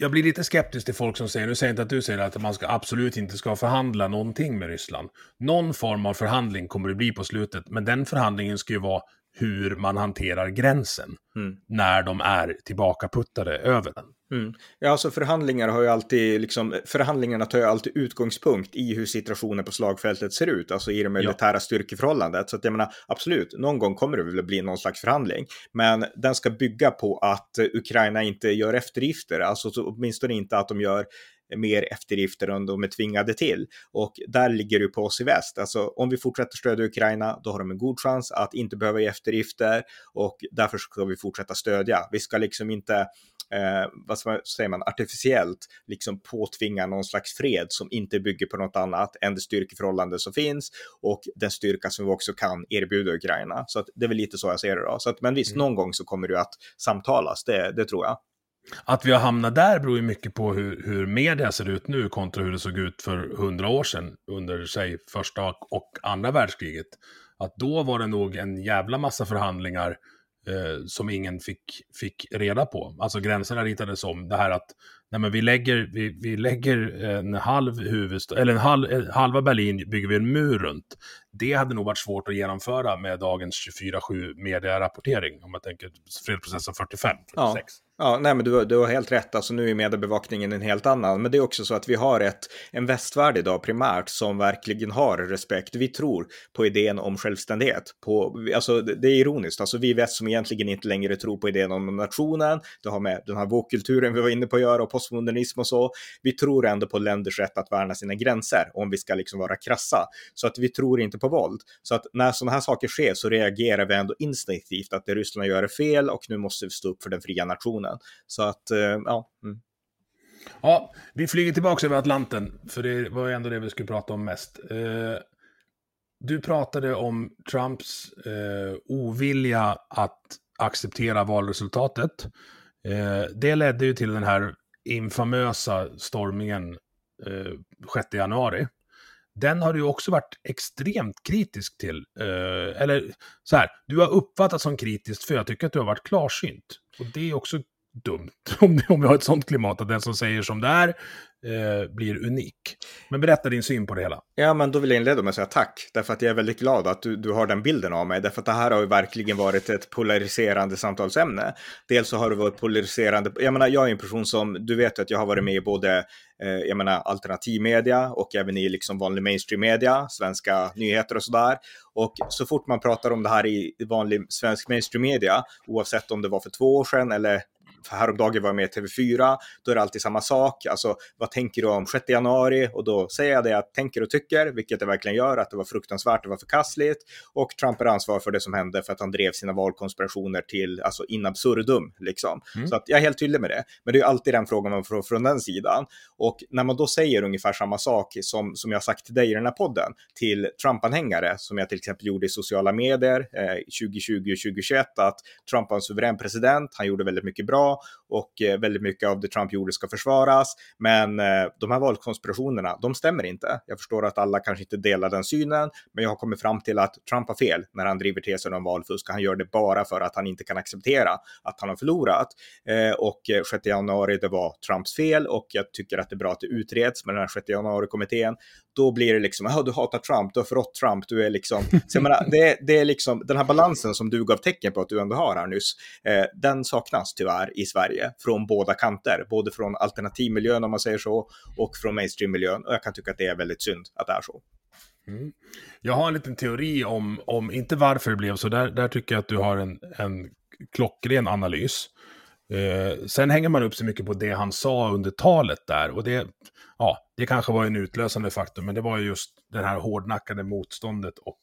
jag blir lite skeptisk till folk som säger, nu säger jag inte att du säger att man ska absolut inte ska förhandla någonting med Ryssland. Någon form av förhandling kommer det bli på slutet, men den förhandlingen ska ju vara hur man hanterar gränsen mm. när de är tillbakaputtade över den. Mm. Ja, alltså förhandlingar har ju alltid, liksom, förhandlingarna tar ju alltid utgångspunkt i hur situationen på slagfältet ser ut, alltså i det militära ja. styrkeförhållandet. Så att jag menar, absolut, någon gång kommer det väl bli någon slags förhandling, men den ska bygga på att Ukraina inte gör eftergifter, alltså åtminstone inte att de gör mer eftergifter än de är tvingade till. Och där ligger det på oss i väst. Alltså om vi fortsätter stödja Ukraina, då har de en god chans att inte behöva ge eftergifter och därför ska vi fortsätta stödja. Vi ska liksom inte eh, vad säger man, artificiellt liksom påtvinga någon slags fred som inte bygger på något annat än det styrkeförhållande som finns och den styrka som vi också kan erbjuda Ukraina. Så att det är väl lite så jag ser det då. Så att, men visst, mm. någon gång så kommer det att samtalas, det, det tror jag. Att vi har hamnat där beror ju mycket på hur, hur media ser ut nu kontra hur det såg ut för hundra år sedan under, säg, första och andra världskriget. Att då var det nog en jävla massa förhandlingar eh, som ingen fick, fick reda på. Alltså gränserna ritades om. Det här att nej men vi lägger, vi, vi lägger en halv huvudstad, eller en halv, eh, halva Berlin bygger vi en mur runt. Det hade nog varit svårt att genomföra med dagens 24-7 medierapportering, om man tänker fredsprocessen 45, 46. Ja. Ja, nej men du, du har helt rätt, alltså nu är mediebevakningen en helt annan. Men det är också så att vi har ett, en västvärld idag primärt som verkligen har respekt. Vi tror på idén om självständighet. På, alltså det är ironiskt, alltså vi väst som egentligen inte längre tror på idén om nationen, det har med den här vågkulturen vi var inne på att göra och postmodernism och så. Vi tror ändå på länders rätt att värna sina gränser, om vi ska liksom vara krassa. Så att vi tror inte på våld. Så att när sådana här saker sker så reagerar vi ändå instinktivt att det Ryssland gör är fel och nu måste vi stå upp för den fria nationen. Så att, eh, ja. Mm. Ja, vi flyger tillbaka över Atlanten, för det var ändå det vi skulle prata om mest. Eh, du pratade om Trumps eh, ovilja att acceptera valresultatet. Eh, det ledde ju till den här infamösa stormningen eh, 6 januari. Den har du också varit extremt kritisk till. Eh, eller så här, du har uppfattat som kritiskt för jag tycker att du har varit klarsynt. Och det är också dumt <laughs> om, om vi har ett sånt klimat, att den som säger som det är eh, blir unik. Men berätta din syn på det hela. Ja, men då vill jag inleda med att säga tack, därför att jag är väldigt glad att du, du har den bilden av mig, därför att det här har ju verkligen varit ett polariserande samtalsämne. Dels så har det varit polariserande, jag menar, jag är en person som, du vet att jag har varit med i både eh, jag menar alternativmedia och även i liksom vanlig mainstreammedia, svenska nyheter och sådär. Och så fort man pratar om det här i vanlig svensk mainstreammedia, oavsett om det var för två år sedan eller för häromdagen var jag med i TV4, då är det alltid samma sak. Alltså, vad tänker du om 6 januari? Och då säger jag det jag tänker och tycker, vilket jag verkligen gör, att det var fruktansvärt, det var förkastligt. Och Trump är ansvarig för det som hände för att han drev sina valkonspirationer till, alltså in absurdum, liksom. Mm. Så att jag är helt tydlig med det. Men det är alltid den frågan man får från den sidan. Och när man då säger ungefär samma sak som, som jag sagt till dig i den här podden, till Trump-anhängare, som jag till exempel gjorde i sociala medier eh, 2020 och 2021, att Trump var en suverän president, han gjorde väldigt mycket bra, och eh, väldigt mycket av det Trump gjorde ska försvaras. Men eh, de här valkonspirationerna, de stämmer inte. Jag förstår att alla kanske inte delar den synen, men jag har kommit fram till att Trump har fel när han driver tesen om valfusk. Han gör det bara för att han inte kan acceptera att han har förlorat. Eh, och 6 januari, det var Trumps fel och jag tycker att det är bra att det utreds med den här 6 januari-kommittén. Då blir det liksom, ja, du hatar Trump, du har förrått Trump, du är liksom, så jag menar, det, det är liksom den här balansen som du gav tecken på att du ändå har här nyss, den saknas tyvärr i Sverige från båda kanter, både från alternativmiljön om man säger så och från mainstreammiljön. Och jag kan tycka att det är väldigt synd att det är så. Mm. Jag har en liten teori om, om inte varför det blev så, där, där tycker jag att du har en, en klockren analys. Eh, sen hänger man upp sig mycket på det han sa under talet där. Och det, ja, det kanske var en utlösande faktor, men det var just det här hårdnackade motståndet och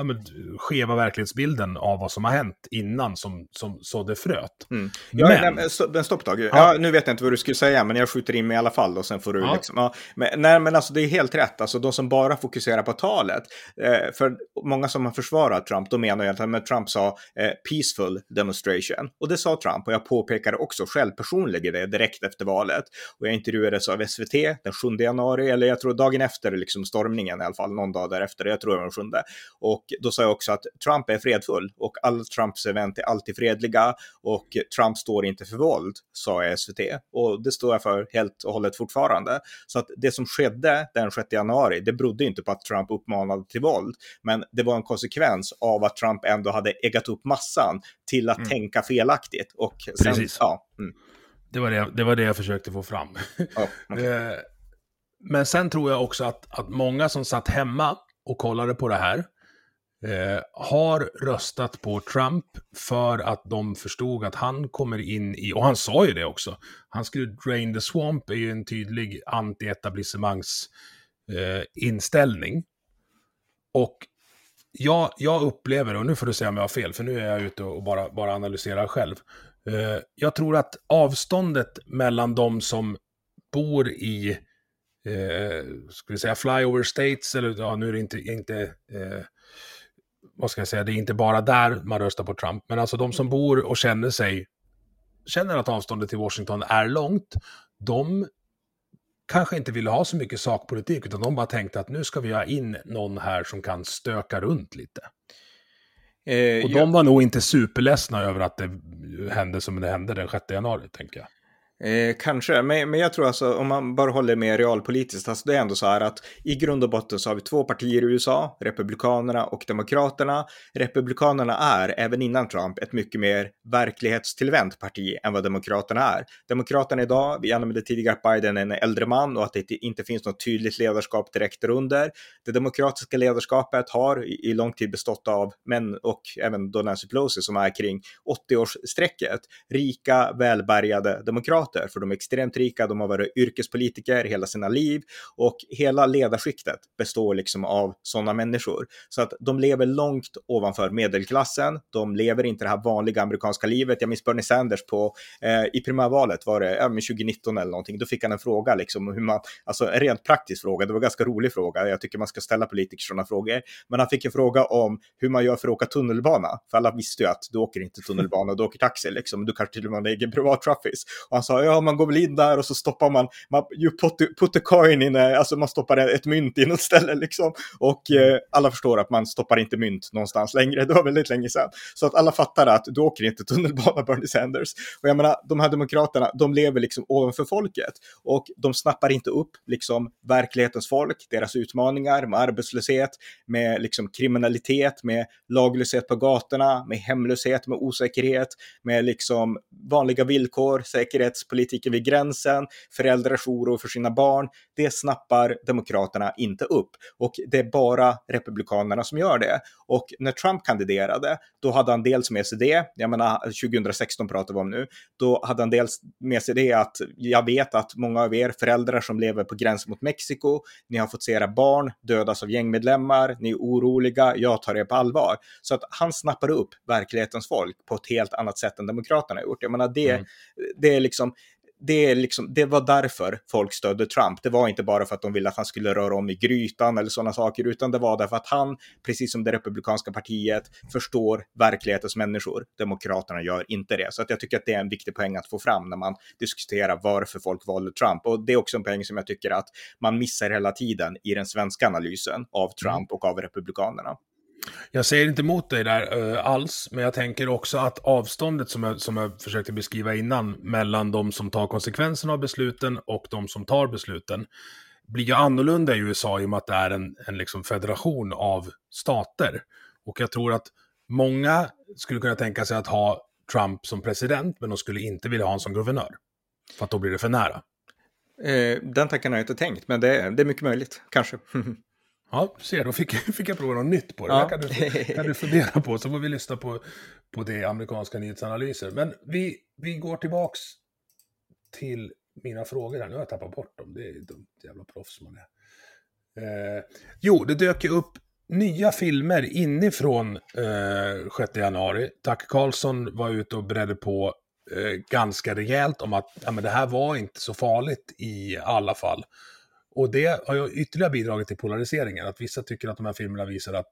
ja, men, skeva verklighetsbilden av vad som har hänt innan som, som sådde fröet. Mm. Ja, men... Nej, men stopp. Ja. ja. nu vet jag inte vad du skulle säga, men jag skjuter in mig i alla fall och sen får du ja. liksom... Ja, men, nej, men alltså det är helt rätt. Alltså de som bara fokuserar på talet. Eh, för många som har försvarat Trump, de menar ju att men Trump sa eh, peaceful demonstration. Och det sa Trump och jag påpekade också själv personligen det direkt efter valet. Och jag intervjuades av SVT den 7 januari, eller jag tror dagen efter liksom stormningen i alla fall, någon dag därefter, jag tror det var den 7. Och då sa jag också att Trump är fredfull och alla Trumps event är alltid fredliga och Trump står inte för våld, sa jag i SVT. Och det står jag för helt och hållet fortfarande. Så att det som skedde den 6 januari, det berodde inte på att Trump uppmanade till våld, men det var en konsekvens av att Trump ändå hade äggat upp massan till att mm. tänka felaktigt. Och sen, Precis. Ja, mm. det, var det, det var det jag försökte få fram. Oh, <laughs> okay. Eh, men sen tror jag också att, att många som satt hemma och kollade på det här, eh, har röstat på Trump för att de förstod att han kommer in i, och han sa ju det också, han skulle drain the swamp är ju en tydlig anti-etablissemangs eh, inställning. Och jag, jag upplever, och nu får du säga om jag har fel, för nu är jag ute och bara, bara analyserar själv. Eh, jag tror att avståndet mellan de som bor i, eh, ska vi säga flyover states, eller ja, nu är det inte, inte eh, vad ska jag säga, det är inte bara där man röstar på Trump, men alltså de som bor och känner sig, känner att avståndet till Washington är långt, de kanske inte ville ha så mycket sakpolitik, utan de bara tänkte att nu ska vi ha in någon här som kan stöka runt lite. Eh, och de ja. var nog inte superledsna över att det hände som det hände den 6 januari, tänker jag. Eh, kanske, men, men jag tror alltså om man bara håller med realpolitiskt, alltså det är ändå så här att i grund och botten så har vi två partier i USA, Republikanerna och Demokraterna. Republikanerna är, även innan Trump, ett mycket mer verklighetstillvänt parti än vad Demokraterna är. Demokraterna idag, vi använde tidigare att Biden är en äldre man och att det inte finns något tydligt ledarskap direkt under. Det demokratiska ledarskapet har i, i lång tid bestått av män och även då Nancy Pelosi som är kring 80-årsstrecket, rika, välbärgade demokrater demokrater, för de är extremt rika, de har varit yrkespolitiker hela sina liv och hela ledarskiktet består liksom av sådana människor. Så att de lever långt ovanför medelklassen, de lever inte det här vanliga amerikanska livet. Jag minns Bernie Sanders på, eh, i primärvalet var det, ja, 2019 eller någonting, då fick han en fråga liksom hur man, alltså en rent praktisk fråga, det var en ganska rolig fråga, jag tycker man ska ställa politiker sådana frågor, men han fick en fråga om hur man gör för att åka tunnelbana, för alla visste ju att du åker inte tunnelbana, du åker taxi liksom, du kanske till och med har en egen privat Och han sa, bara, ja man går väl in där och så stoppar man, man you put, put a coin in, alltså man stoppar ett mynt i något ställe liksom. Och eh, alla förstår att man stoppar inte mynt någonstans längre, det var väldigt länge sedan. Så att alla fattar att du åker inte tunnelbana <laughs> Bernie Sanders. Och jag menar, de här demokraterna, de lever liksom ovanför folket. Och de snappar inte upp liksom verklighetens folk, deras utmaningar med arbetslöshet, med liksom kriminalitet, med laglöshet på gatorna, med hemlöshet, med osäkerhet, med liksom vanliga villkor, säkerhetspolitiken vid gränsen, föräldrars oro för sina barn. Det snappar demokraterna inte upp. Och det är bara republikanerna som gör det. Och när Trump kandiderade, då hade han dels med sig det, jag menar 2016 pratar vi om nu, då hade han dels med sig det att jag vet att många av er föräldrar som lever på gränsen mot Mexiko, ni har fått se era barn dödas av gängmedlemmar, ni är oroliga, jag tar er på allvar. Så att han snappar upp verklighetens folk på ett helt annat sätt än demokraterna har gjort. Jag menar, det, mm. det är liksom, det, är liksom, det var därför folk stödde Trump. Det var inte bara för att de ville att han skulle röra om i grytan eller sådana saker, utan det var därför att han, precis som det republikanska partiet, förstår verklighetens människor. Demokraterna gör inte det. Så att jag tycker att det är en viktig poäng att få fram när man diskuterar varför folk valde Trump. Och det är också en poäng som jag tycker att man missar hela tiden i den svenska analysen av Trump mm. och av republikanerna. Jag säger inte emot dig där uh, alls, men jag tänker också att avståndet som jag, som jag försökte beskriva innan mellan de som tar konsekvenserna av besluten och de som tar besluten blir ju annorlunda i USA i och med att det är en, en liksom federation av stater. Och jag tror att många skulle kunna tänka sig att ha Trump som president, men de skulle inte vilja ha honom som guvernör. För att då blir det för nära. Eh, den tanken har jag inte tänkt, men det, det är mycket möjligt, kanske. <laughs> Ja, ser, då fick, <laughs> fick jag prova något nytt på det. Ja. kan, du, kan du fundera på, så får vi lyssna på, på det amerikanska nyhetsanalyser. Men vi, vi går tillbaks till mina frågor här. Nu har jag tappat bort dem. Det är dumt, jävla proffs man är. Eh, jo, det dök ju upp nya filmer inifrån eh, 6 januari. Tack Karlsson var ute och beredde på eh, ganska rejält om att ja, men det här var inte så farligt i alla fall. Och det har ju ytterligare bidragit till polariseringen, att vissa tycker att de här filmerna visar att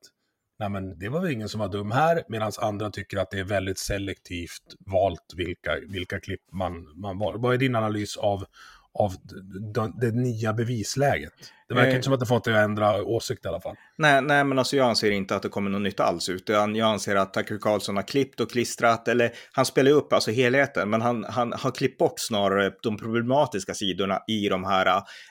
nej men det var väl ingen som var dum här, medan andra tycker att det är väldigt selektivt valt vilka, vilka klipp man, man var. Vad är din analys av, av det, nya bevisläget? Det verkar eh, inte som att det fått dig att ändra åsikt i alla fall. Nej, nej, men alltså jag anser inte att det kommer något nytt alls ut. Jag anser att Tucker Carlson har klippt och klistrat, eller han spelar upp alltså helheten, men han, han har klippt bort snarare de problematiska sidorna i de här,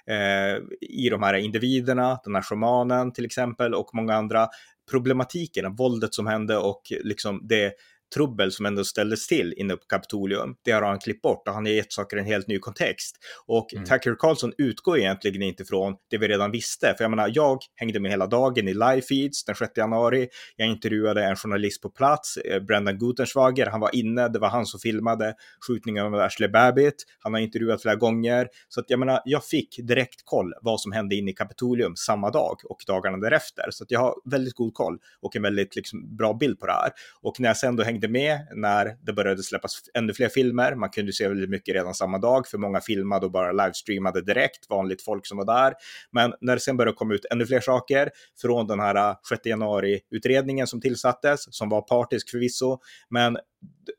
eh, i de här individerna, den här shamanen till exempel och många andra problematiken, våldet som hände och liksom det trubbel som ändå ställdes till inne på Kapitolium, det har han klippt bort och han har gett saker en helt ny kontext. Och mm. Tucker Carlson utgår egentligen inte från det vi redan visste. För jag menar, jag hängde med hela dagen i live-feeds den 6 januari. Jag intervjuade en journalist på plats, eh, Brendan Gutenschwager. Han var inne, det var han som filmade skjutningen av Ashley Babbitt. Han har intervjuat flera gånger. Så att jag menar, jag fick direkt koll vad som hände inne i Kapitolium samma dag och dagarna därefter. Så att jag har väldigt god koll och en väldigt liksom, bra bild på det här. Och när jag sen då hängde hängde med när det började släppas ännu fler filmer. Man kunde se väldigt mycket redan samma dag, för många filmade och bara livestreamade direkt, vanligt folk som var där. Men när det sen började komma ut ännu fler saker från den här äh, 6 januari-utredningen som tillsattes, som var partisk förvisso, men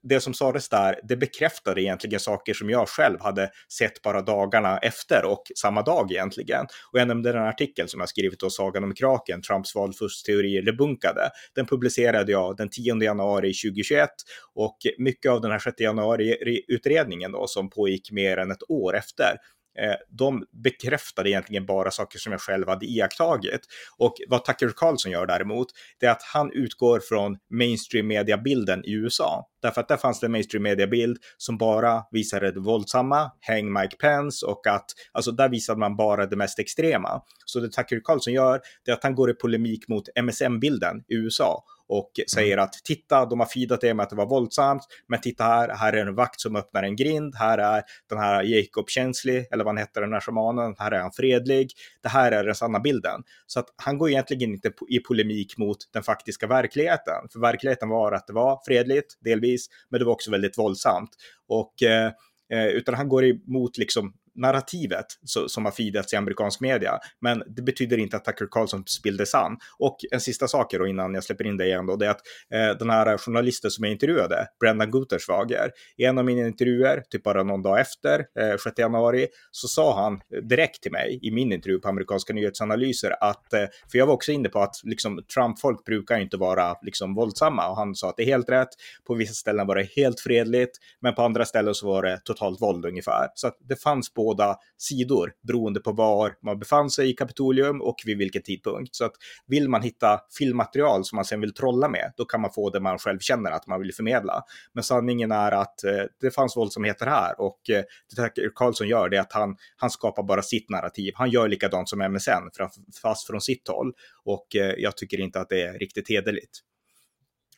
det som sades där, det bekräftade egentligen saker som jag själv hade sett bara dagarna efter och samma dag egentligen. Och jag nämnde den artikel som jag skrivit då, Sagan om kraken, Trumps valfuskteorier debunkade. Den publicerade jag den 10 januari 2021 och mycket av den här 6 januari-utredningen då som pågick mer än ett år efter Eh, de bekräftade egentligen bara saker som jag själv hade iakttagit. Och vad Tucker Carlson gör däremot, det är att han utgår från mainstream mediabilden i USA. Därför att där fanns det en mainstream mediabild som bara visade det våldsamma, häng Mike Pence och att, alltså där visade man bara det mest extrema. Så det Tucker Carlson gör, det är att han går i polemik mot MSM-bilden i USA och säger mm. att titta, de har fidat det med att det var våldsamt, men titta här, här är en vakt som öppnar en grind, här är den här Jacob Chensley, eller vad han heter, den här shamanen, här är han fredlig, det här är den sanna bilden. Så att han går egentligen inte i polemik mot den faktiska verkligheten, för verkligheten var att det var fredligt, delvis, men det var också väldigt våldsamt. Och eh, eh utan han går emot liksom narrativet så, som har feedats i amerikansk media. Men det betyder inte att Tucker Carlson spillde sann. Och en sista sak då innan jag släpper in dig igen då, det är att eh, den här journalisten som jag intervjuade, Brendan Guterswager, i en av mina intervjuer, typ bara någon dag efter, eh, 6 januari, så sa han direkt till mig i min intervju på amerikanska nyhetsanalyser att, eh, för jag var också inne på att liksom, Trump-folk brukar inte vara liksom, våldsamma och han sa att det är helt rätt. På vissa ställen var det helt fredligt, men på andra ställen så var det totalt våld ungefär. Så att det fanns båda sidor beroende på var man befann sig i Kapitolium och vid vilken tidpunkt. Så att vill man hitta filmmaterial som man sen vill trolla med, då kan man få det man själv känner att man vill förmedla. Men sanningen är att eh, det fanns våldsamheter här och eh, det Tucker gör det är att han, han skapar bara sitt narrativ. Han gör likadant som MSN, fast från sitt håll. Och eh, jag tycker inte att det är riktigt hederligt.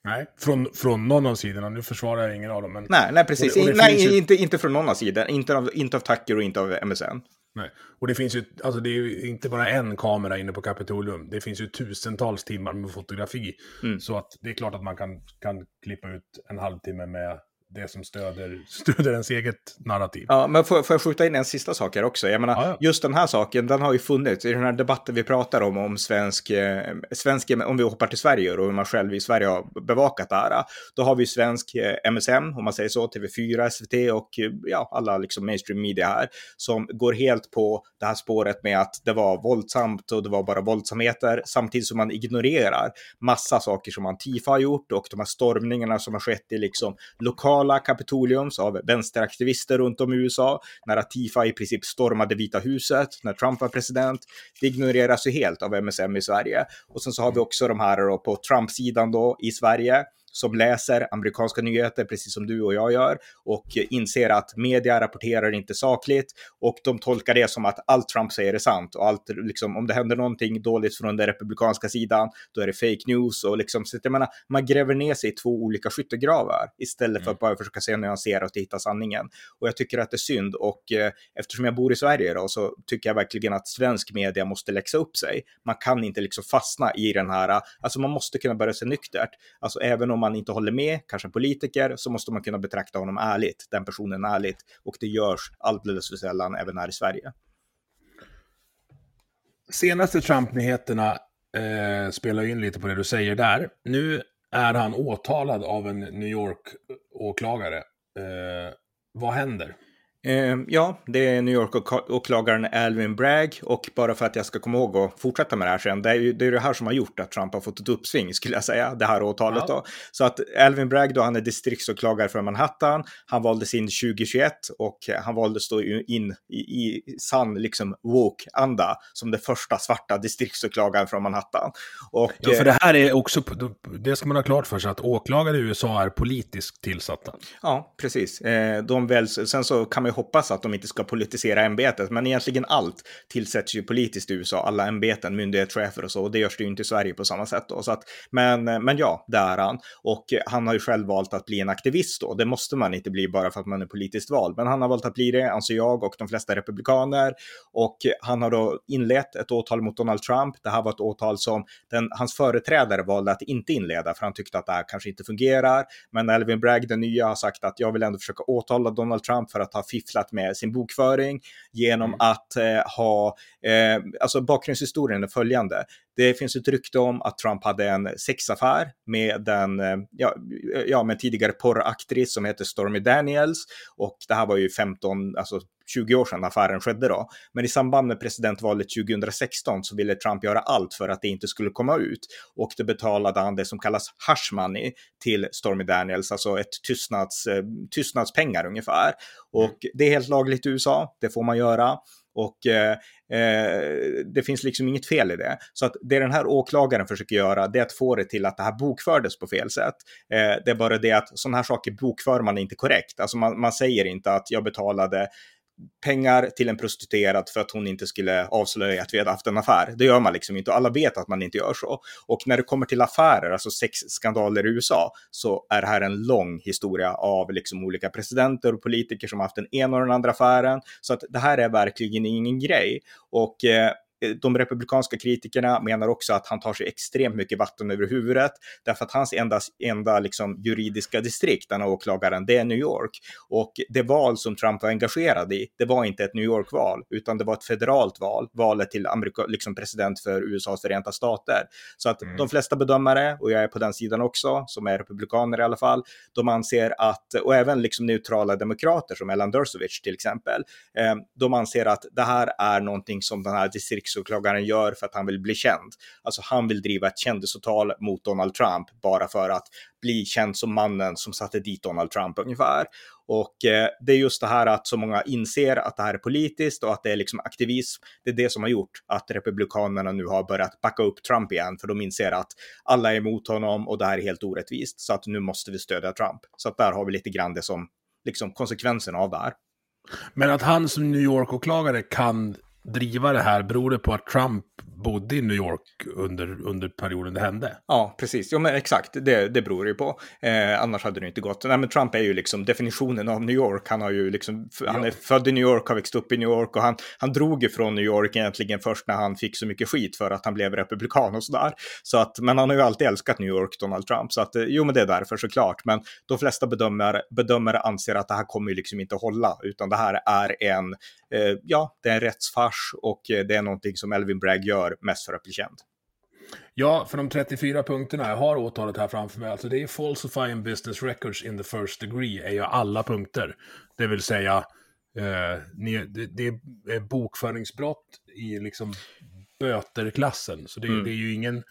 Nej, från, från någon av sidorna. Nu försvarar jag ingen av dem. Men... Nej, nej, precis. Och det, och det nej, ju... inte, inte från någon av sidorna. Inte av, inte av Tucker och inte av MSN. Nej, och det finns ju, alltså det är ju inte bara en kamera inne på Kapitolium. Det finns ju tusentals timmar med fotografi. Mm. Så att det är klart att man kan, kan klippa ut en halvtimme med det som stöder, <laughs> stöder ens eget narrativ. Ja, men får, får jag skjuta in en sista sak här också? Jag menar, ja, ja. just den här saken, den har ju funnits i den här debatten vi pratar om, om svensk, eh, svensk om vi hoppar till Sverige och hur man själv i Sverige har bevakat det här. Då har vi svensk eh, MSM, om man säger så, TV4, SVT och ja, alla liksom mainstream media här, som går helt på det här spåret med att det var våldsamt och det var bara våldsamheter, samtidigt som man ignorerar massa saker som Antifa har gjort och de här stormningarna som har skett i liksom lokala lokala Kapitoliums av vänsteraktivister runt om i USA, när Atifa i princip stormade Vita huset, när Trump var president. Det ignoreras ju helt av MSM i Sverige. Och sen så har vi också de här då på Trump-sidan då i Sverige, som läser amerikanska nyheter, precis som du och jag gör, och inser att media rapporterar inte sakligt och de tolkar det som att allt Trump säger är sant och allt, liksom, om det händer någonting dåligt från den republikanska sidan, då är det fake news och liksom, så jag menar, man gräver ner sig i två olika skyttegravar istället för att mm. bara försöka se nyanserat och hitta sanningen. Och jag tycker att det är synd och eh, eftersom jag bor i Sverige då, så tycker jag verkligen att svensk media måste läxa upp sig. Man kan inte liksom fastna i den här, alltså man måste kunna börja se nyktert. Alltså även om om man inte håller med, kanske en politiker, så måste man kunna betrakta honom ärligt, den personen ärligt. Och det görs alldeles för sällan även här i Sverige. Senaste Trump-nyheterna eh, spelar in lite på det du säger där. Nu är han åtalad av en New York-åklagare. Eh, vad händer? Eh, ja, det är New York-åklagaren Alvin Bragg och bara för att jag ska komma ihåg och fortsätta med det här sen, det är ju det, är det här som har gjort att Trump har fått ett uppsving skulle jag säga, det här åtalet ja. då. Så att Alvin Bragg då, han är distriktsåklagare för Manhattan, han valdes in 2021 och han valdes då in i, i sann liksom woke-anda som den första svarta distriktsåklagaren från Manhattan. Och, ja, för det här är också, det ska man ha klart för sig, att åklagare i USA är politiskt tillsatta. Ja, precis. Eh, de väljs, sen så kan man ju hoppas att de inte ska politisera ämbetet, men egentligen allt tillsätts ju politiskt i USA, alla ämbeten, myndighetschefer och så, och det görs det ju inte i Sverige på samma sätt då. Så att, men, men ja, det är han. Och han har ju själv valt att bli en aktivist då. Det måste man inte bli bara för att man är politiskt vald, men han har valt att bli det, anser jag och de flesta republikaner. Och han har då inlett ett åtal mot Donald Trump. Det här var ett åtal som den, hans företrädare valde att inte inleda, för han tyckte att det här kanske inte fungerar. Men Elvin Bragg, den nya, har sagt att jag vill ändå försöka åtala Donald Trump för att ha fifflat med sin bokföring genom mm. att eh, ha, eh, alltså bakgrundshistorien är följande. Det finns ett rykte om att Trump hade en sexaffär med en eh, ja, ja, med tidigare porraktris som heter Stormy Daniels och det här var ju 15, alltså 20 år sedan affären skedde då. Men i samband med presidentvalet 2016 så ville Trump göra allt för att det inte skulle komma ut och då betalade han det som kallas hush money till Stormy Daniels, alltså ett tystnads, eh, tystnadspengar ungefär. Och mm. det är helt lagligt i USA, det får man göra. Och eh, eh, det finns liksom inget fel i det. Så att det den här åklagaren försöker göra, det är att få det till att det här bokfördes på fel sätt. Eh, det är bara det att sådana här saker bokför man inte korrekt. Alltså man, man säger inte att jag betalade pengar till en prostituerad för att hon inte skulle avslöja att vi hade haft en affär. Det gör man liksom inte och alla vet att man inte gör så. Och när det kommer till affärer, alltså sexskandaler i USA, så är det här en lång historia av liksom olika presidenter och politiker som har haft den ena och den andra affären. Så att det här är verkligen ingen grej. Och eh, de republikanska kritikerna menar också att han tar sig extremt mycket vatten över huvudet därför att hans enda, enda liksom juridiska distrikt, den åklagaren, det är New York. Och det val som Trump var engagerad i, det var inte ett New York-val, utan det var ett federalt val, valet till Amerika, liksom president för USAs förenta stater. Så att mm. de flesta bedömare, och jag är på den sidan också, som är republikaner i alla fall, de anser att, och även liksom neutrala demokrater som Ellen Dershowitz till exempel, eh, de anser att det här är någonting som den här riksåklagaren gör för att han vill bli känd. Alltså han vill driva ett kändisåtal mot Donald Trump bara för att bli känd som mannen som satte dit Donald Trump ungefär. Och eh, det är just det här att så många inser att det här är politiskt och att det är liksom aktivism. Det är det som har gjort att republikanerna nu har börjat backa upp Trump igen, för de inser att alla är emot honom och det här är helt orättvist. Så att nu måste vi stödja Trump. Så att där har vi lite grann det som liksom konsekvensen av det här. Men att han som New York-åklagare kan driva det här, beror det på att Trump bodde i New York under, under perioden det hände? Ja, precis. Jo, men exakt. Det, det beror ju på. Eh, annars hade det inte gått. Nej, men Trump är ju liksom definitionen av New York. Han, har ju liksom, han är född i New York, har växt upp i New York och han, han drog ifrån New York egentligen först när han fick så mycket skit för att han blev republikan och sådär. Så att, men han har ju alltid älskat New York, Donald Trump. Så att, eh, jo, men det är därför såklart. Men de flesta bedömare, bedömare anser att det här kommer ju liksom inte hålla, utan det här är en, eh, ja, det är en rättsfars och eh, det är någonting som Elvin Bragg gör mest för att bli känd. Ja, för de 34 punkterna, jag har åtalet här framför mig, alltså det är falsifying business records in the first degree, är ju alla punkter. Det vill säga, eh, det, det, är bokföringsbrott i liksom böterklassen, så det, mm. det är ju ingen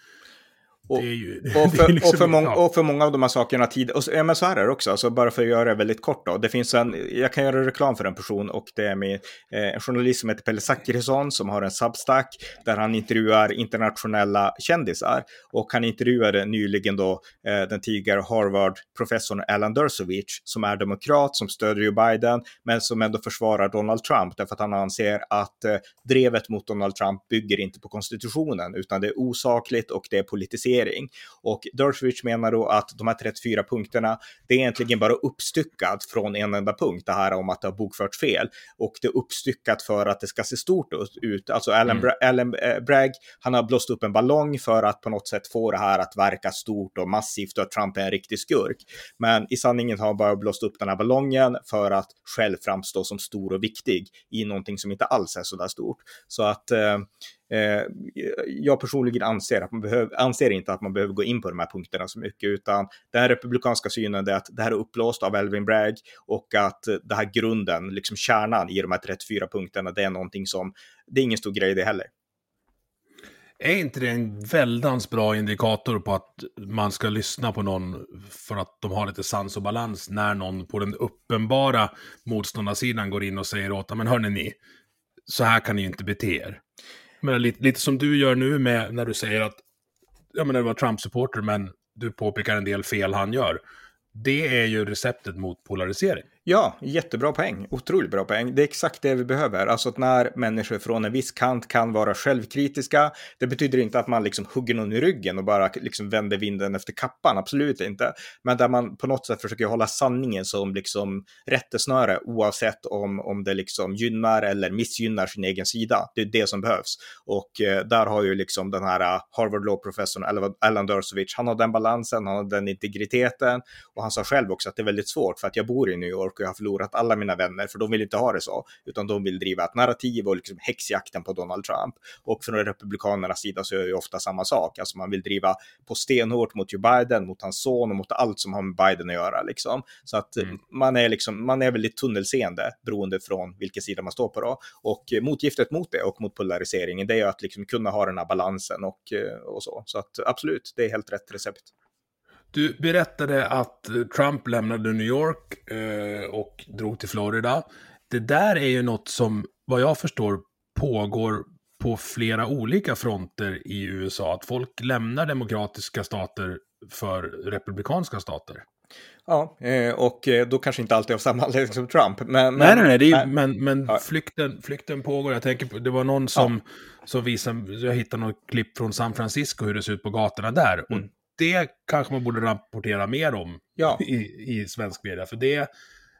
och, ju, <laughs> och, för, liksom, och, för många, och, för, många av de här sakerna tid, och så, ja, men så här är det också, alltså bara för att göra det väldigt kort då. Det finns en, jag kan göra reklam för en person och det är med eh, en journalist som heter Pelle Zackrisson som har en Substack där han intervjuar internationella kändisar. Och han intervjuade nyligen då eh, den tidigare Harvard-professorn Alan Dershowitz som är demokrat, som stödjer Biden, men som ändå försvarar Donald Trump därför att han anser att eh, drevet mot Donald Trump bygger inte på konstitutionen utan det är osakligt och det är politiserat regering. Och Dershowitz menar då att de här 34 punkterna, det är egentligen bara uppstyckat från en enda punkt, det här om att det har bokförts fel. Och det är uppstyckat för att det ska se stort ut. Alltså Alan, mm. Bra Alan eh, Bragg, han har blåst upp en ballong för att på något sätt få det här att verka stort och massivt och att Trump är en riktig skurk. Men i sanningen har han bara blåst upp den här ballongen för att själv framstå som stor och viktig i någonting som inte alls är så där stort. Så att Eh, Eh, jag personligen anser, att man behöver, anser inte att man behöver gå in på de här punkterna så mycket, utan den här republikanska synen är att det här är upplåst av Elvin Bragg och att det här grunden, liksom kärnan i de här 34 punkterna, det är någonting som, det är ingen stor grej det heller. Är inte det en väldans bra indikator på att man ska lyssna på någon för att de har lite sans och balans när någon på den uppenbara motståndarsidan går in och säger åt men hörni ni, så här kan ni ju inte bete er. Men lite, lite som du gör nu med när du säger att ja, men det var Trump-supporter, men du påpekar en del fel han gör. Det är ju receptet mot polarisering. Ja, jättebra poäng. Otroligt bra poäng. Det är exakt det vi behöver. Alltså att när människor från en viss kant kan vara självkritiska. Det betyder inte att man liksom hugger någon i ryggen och bara liksom vänder vinden efter kappan. Absolut inte. Men där man på något sätt försöker hålla sanningen som liksom rättesnöre oavsett om, om det liksom gynnar eller missgynnar sin egen sida. Det är det som behövs. Och eh, där har ju liksom den här eh, Harvard Law-professorn Alan Dershowitz, han har den balansen, han har den integriteten och han sa själv också att det är väldigt svårt för att jag bor i New York och jag har förlorat alla mina vänner, för de vill inte ha det så, utan de vill driva ett narrativ och liksom häxjakten på Donald Trump. Och från republikanernas sida så är det ju ofta samma sak, alltså man vill driva på stenhårt mot Joe Biden, mot hans son och mot allt som har med Biden att göra liksom. Så att mm. man är liksom, man är väldigt tunnelseende beroende från vilken sida man står på då. Och motgiftet mot det och mot polariseringen, det är att liksom kunna ha den här balansen och, och så. Så att absolut, det är helt rätt recept. Du berättade att Trump lämnade New York eh, och drog till Florida. Det där är ju något som, vad jag förstår, pågår på flera olika fronter i USA. Att folk lämnar demokratiska stater för republikanska stater. Ja, eh, och eh, då kanske inte alltid av samma anledning som Trump. Men, nej, nej, nej, det är, men, men ja. flykten, flykten pågår. Jag tänker på, det var någon som, ja. som visade, jag hittade något klipp från San Francisco, hur det ser ut på gatorna där. Mm. Och det kanske man borde rapportera mer om ja. i, i svensk media. För det,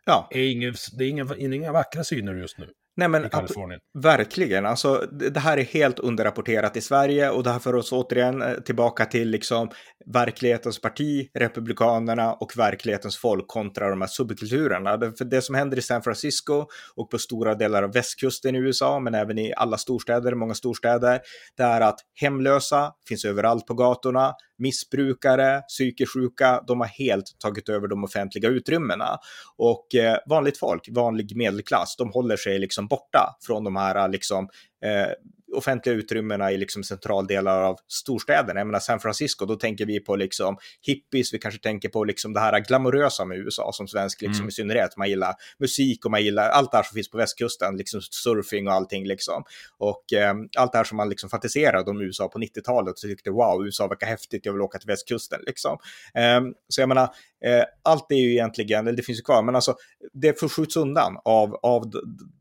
ja. är, inga, det är inga, inga vackra syner just nu. Nej, men i Kalifornien. Verkligen, alltså det, här är helt underrapporterat i Sverige och det här för oss återigen eh, tillbaka till liksom verklighetens parti, Republikanerna och verklighetens folk kontra de här subkulturerna. Det, för det som händer i San Francisco och på stora delar av västkusten i USA, men även i alla storstäder, många storstäder, det är att hemlösa finns överallt på gatorna, missbrukare, psykiskt sjuka, de har helt tagit över de offentliga utrymmena. Och eh, vanligt folk, vanlig medelklass, de håller sig liksom borta från de här liksom, eh, offentliga utrymmena i liksom centraldelar av storstäderna. Jag menar San Francisco, då tänker vi på liksom hippies, vi kanske tänker på liksom det här glamorösa med USA som svensk, liksom mm. i synnerhet. Man gillar musik och man gillar allt det här som finns på västkusten, liksom surfing och allting liksom. Och eh, allt det här som man liksom fantiserade om USA på 90-talet och tyckte wow, USA verkar häftigt, jag vill åka till västkusten liksom. Eh, så jag menar, Eh, allt är ju egentligen, eller det finns ju kvar, men alltså det förskjuts undan av, av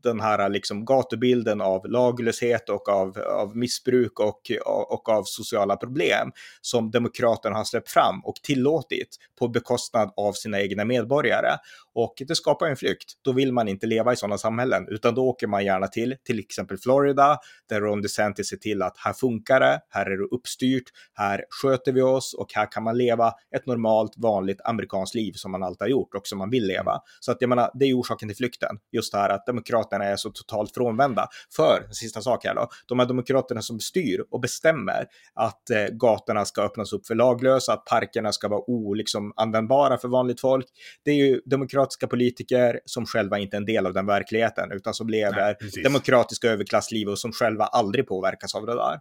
den här liksom gatubilden av laglöshet och av, av missbruk och, och av sociala problem som demokraterna har släppt fram och tillåtit på bekostnad av sina egna medborgare. Och det skapar en flykt. Då vill man inte leva i sådana samhällen, utan då åker man gärna till till exempel Florida, där Ron DeSantis ser till att här funkar det, här är det uppstyrt, här sköter vi oss och här kan man leva ett normalt, vanligt amerikanskt liv som man alltid har gjort och som man vill leva. Så att jag menar, det är orsaken till flykten. Just det här att demokraterna är så totalt frånvända. För, en sista sak här då, de här demokraterna som styr och bestämmer att eh, gatorna ska öppnas upp för laglösa, att parkerna ska vara oanvändbara liksom, för vanligt folk. Det är ju demokratiska politiker som själva inte är en del av den verkligheten, utan som lever Nej, demokratiska överklassliv och som själva aldrig påverkas av det där.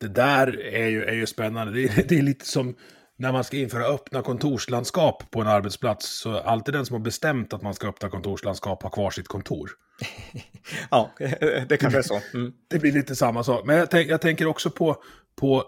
Det där är ju, är ju spännande. Det är, det är lite som när man ska införa öppna kontorslandskap på en arbetsplats så alltid den som har bestämt att man ska öppna kontorslandskap har kvar sitt kontor. <laughs> ja, det kanske är så. <laughs> Mm. Det blir lite samma sak. Men jag, tänk, jag tänker också på, på,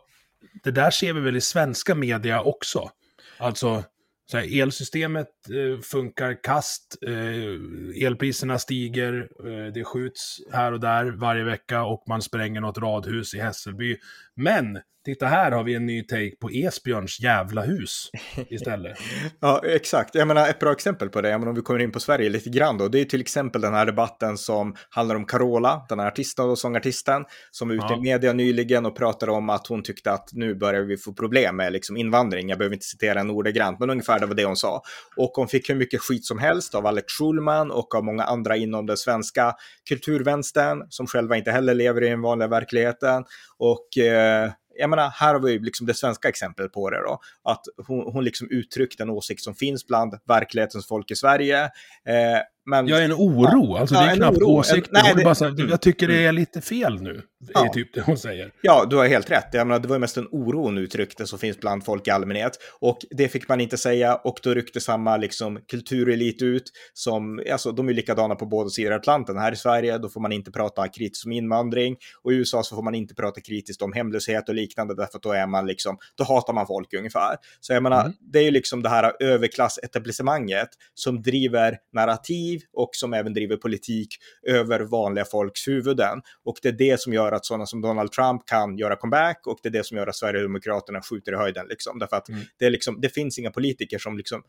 det där ser vi väl i svenska media också. Alltså, så här, elsystemet eh, funkar kast, eh, elpriserna stiger, eh, det skjuts här och där varje vecka och man spränger något radhus i Hässelby. Men Titta här har vi en ny take på Esbjörns jävla hus istället. <laughs> ja, exakt. Jag menar, ett bra exempel på det, jag menar, om vi kommer in på Sverige lite grann då, det är till exempel den här debatten som handlar om Carola, den här artisten och sångartisten, som var ute ja. i media nyligen och pratade om att hon tyckte att nu börjar vi få problem med liksom invandring. Jag behöver inte citera henne ordagrant, men ungefär det var det hon sa. Och hon fick hur mycket skit som helst av Alex Schulman och av många andra inom den svenska kulturvänstern, som själva inte heller lever i den vanliga verkligheten. Och eh, Eh, jag menar, här har vi liksom det svenska exemplet på det då. Att hon, hon liksom uttryckte en åsikt som finns bland verklighetens folk i Sverige. Eh, men, ja, en oro. Alltså, ja, det är knappt åsikter. Nej, det, bara så här, jag tycker det är lite fel nu, ja. är typ det hon säger. Ja, du har helt rätt. Jag menar, det var mest en oro hon uttryckte som finns bland folk i allmänhet. Och det fick man inte säga och då ryckte samma liksom, kulturelit ut som, alltså de är likadana på båda sidor Atlanten. Här i Sverige, då får man inte prata kritiskt om invandring och i USA så får man inte prata kritiskt om hemlöshet och liknande därför att då är man liksom, då hatar man folk ungefär. Så jag menar, mm. det är ju liksom det här överklassetablissemanget som driver narrativ narrativ och som även driver politik över vanliga folks huvuden. Och det är det som gör att sådana som Donald Trump kan göra comeback och det är det som gör att Sverigedemokraterna skjuter i höjden. Liksom. Därför att mm. det, är liksom, det finns inga politiker som liksom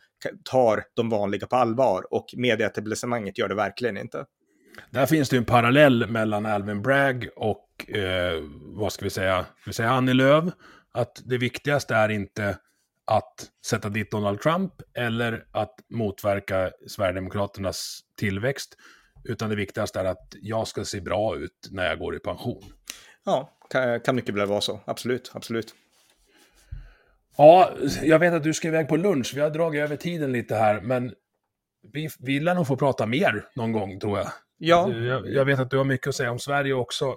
tar de vanliga på allvar och medieetablissemanget gör det verkligen inte. Där finns det en parallell mellan Alvin Bragg och, eh, vad ska vi säga, vi säger Annie Lööf. Att det viktigaste är inte att sätta dit Donald Trump eller att motverka Sverigedemokraternas tillväxt. Utan det viktigaste är att jag ska se bra ut när jag går i pension. Ja, kan, kan mycket väl vara så. Absolut, absolut. Ja, jag vet att du ska iväg på lunch. Vi har dragit över tiden lite här, men vi, vi lär nog få prata mer någon gång, tror jag. Ja. Jag, jag, vet att du har mycket att säga om Sverige också, uh,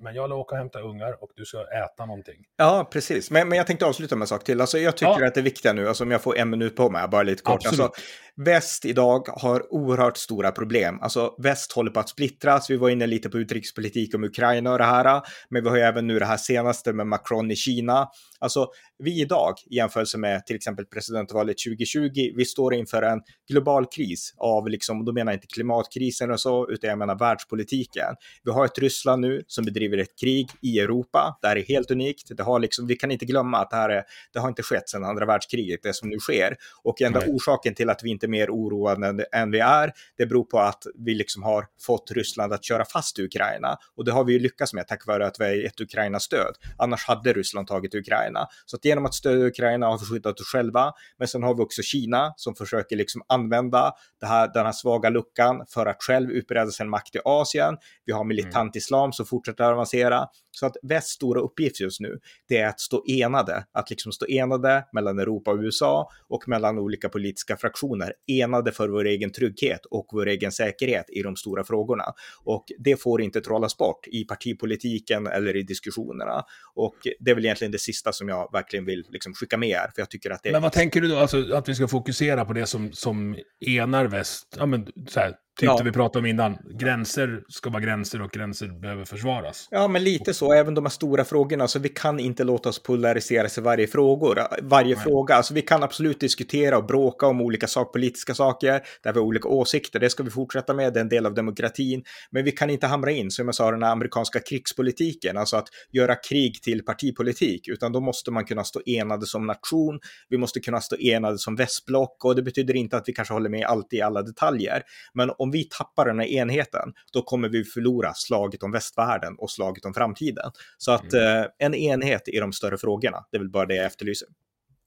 men jag lär åka och hämta ungar och du ska äta någonting. Ja, precis. Men, men jag tänkte avsluta med en sak till. Alltså, jag tycker ja. att det är viktiga nu, alltså, om jag får en minut på mig, bara lite kort. Alltså, väst idag har oerhört stora problem. Alltså, väst håller på att splittras. Vi var inne lite på utrikespolitik om Ukraina och det här, men vi har ju även nu det här senaste med Macron i Kina. Alltså, vi idag, i jämförelse med till exempel presidentvalet 2020, vi står inför en global kris av, liksom, då menar jag inte klimatkrisen bara så, utan jag menar världspolitiken. Vi har ett Ryssland nu som bedriver ett krig i Europa. Det här är helt unikt. Det har liksom, vi kan inte glömma att det här är, det har inte skett sedan andra världskriget, det som nu sker. Och enda Nej. orsaken till att vi inte är mer oroade än vi är, det beror på att vi liksom har fått Ryssland att köra fast Ukraina. Och det har vi ju lyckats med tack vare att vi har gett Ukraina stöd. Annars hade Ryssland tagit Ukraina. Så att genom att stödja Ukraina har vi skyddat oss själva. Men sen har vi också Kina som försöker liksom använda det här, den här svaga luckan för att själv utbreda sin makt i Asien. Vi har militant mm. islam som fortsätter att avancera. Så att västs stora uppgift just nu, det är att stå enade, att liksom stå enade mellan Europa och USA och mellan olika politiska fraktioner, enade för vår egen trygghet och vår egen säkerhet i de stora frågorna. Och det får inte trollas bort i partipolitiken eller i diskussionerna. Och det är väl egentligen det sista som jag verkligen vill liksom skicka med er, för jag tycker att det... Men vad tänker du då, alltså att vi ska fokusera på det som, som enar väst? Ja, men så här, Tyckte ja. vi pratade om innan. Gränser ska vara gränser och gränser behöver försvaras. Ja, men lite så. Även de här stora frågorna. Så vi kan inte låta oss polariseras i varje, frågor, varje Nej. fråga. Alltså, vi kan absolut diskutera och bråka om olika sakpolitiska saker. Där vi har olika åsikter. Det ska vi fortsätta med. Det är en del av demokratin. Men vi kan inte hamra in, som jag sa, den här amerikanska krigspolitiken. Alltså att göra krig till partipolitik. Utan då måste man kunna stå enade som nation. Vi måste kunna stå enade som västblock. Och det betyder inte att vi kanske håller med alltid i alla detaljer. Men om vi tappar den här enheten, då kommer vi förlora slaget om västvärlden och slaget om framtiden. Så att mm. eh, en enhet i de större frågorna, det är väl bara det jag efterlyser.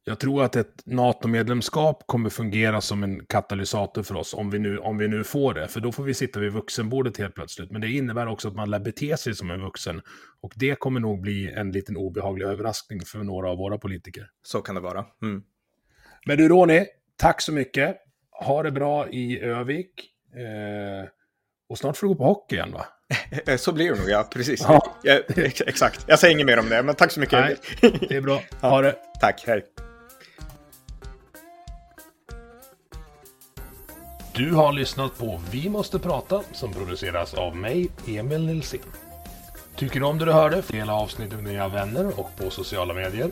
Jag tror att ett NATO-medlemskap kommer fungera som en katalysator för oss, om vi, nu, om vi nu får det. För då får vi sitta vid vuxenbordet helt plötsligt. Men det innebär också att man lär bete sig som en vuxen. Och det kommer nog bli en liten obehaglig överraskning för några av våra politiker. Så kan det vara. Mm. Men du Ronny, tack så mycket. Ha det bra i Övik. Eh, och snart får du gå på hockey igen va? så blir det nog, ja. Precis. Ja. Ja, exakt. Jag säger inget mer om det, men tack så mycket. Nej, det är bra. <laughs> Ha det. Tack, hej. Du har lyssnat på Vi måste prata som produceras av mig, Emil Nilsson. Tycker du om det du hörde? Dela avsnittet med dina vänner och på sociala medier.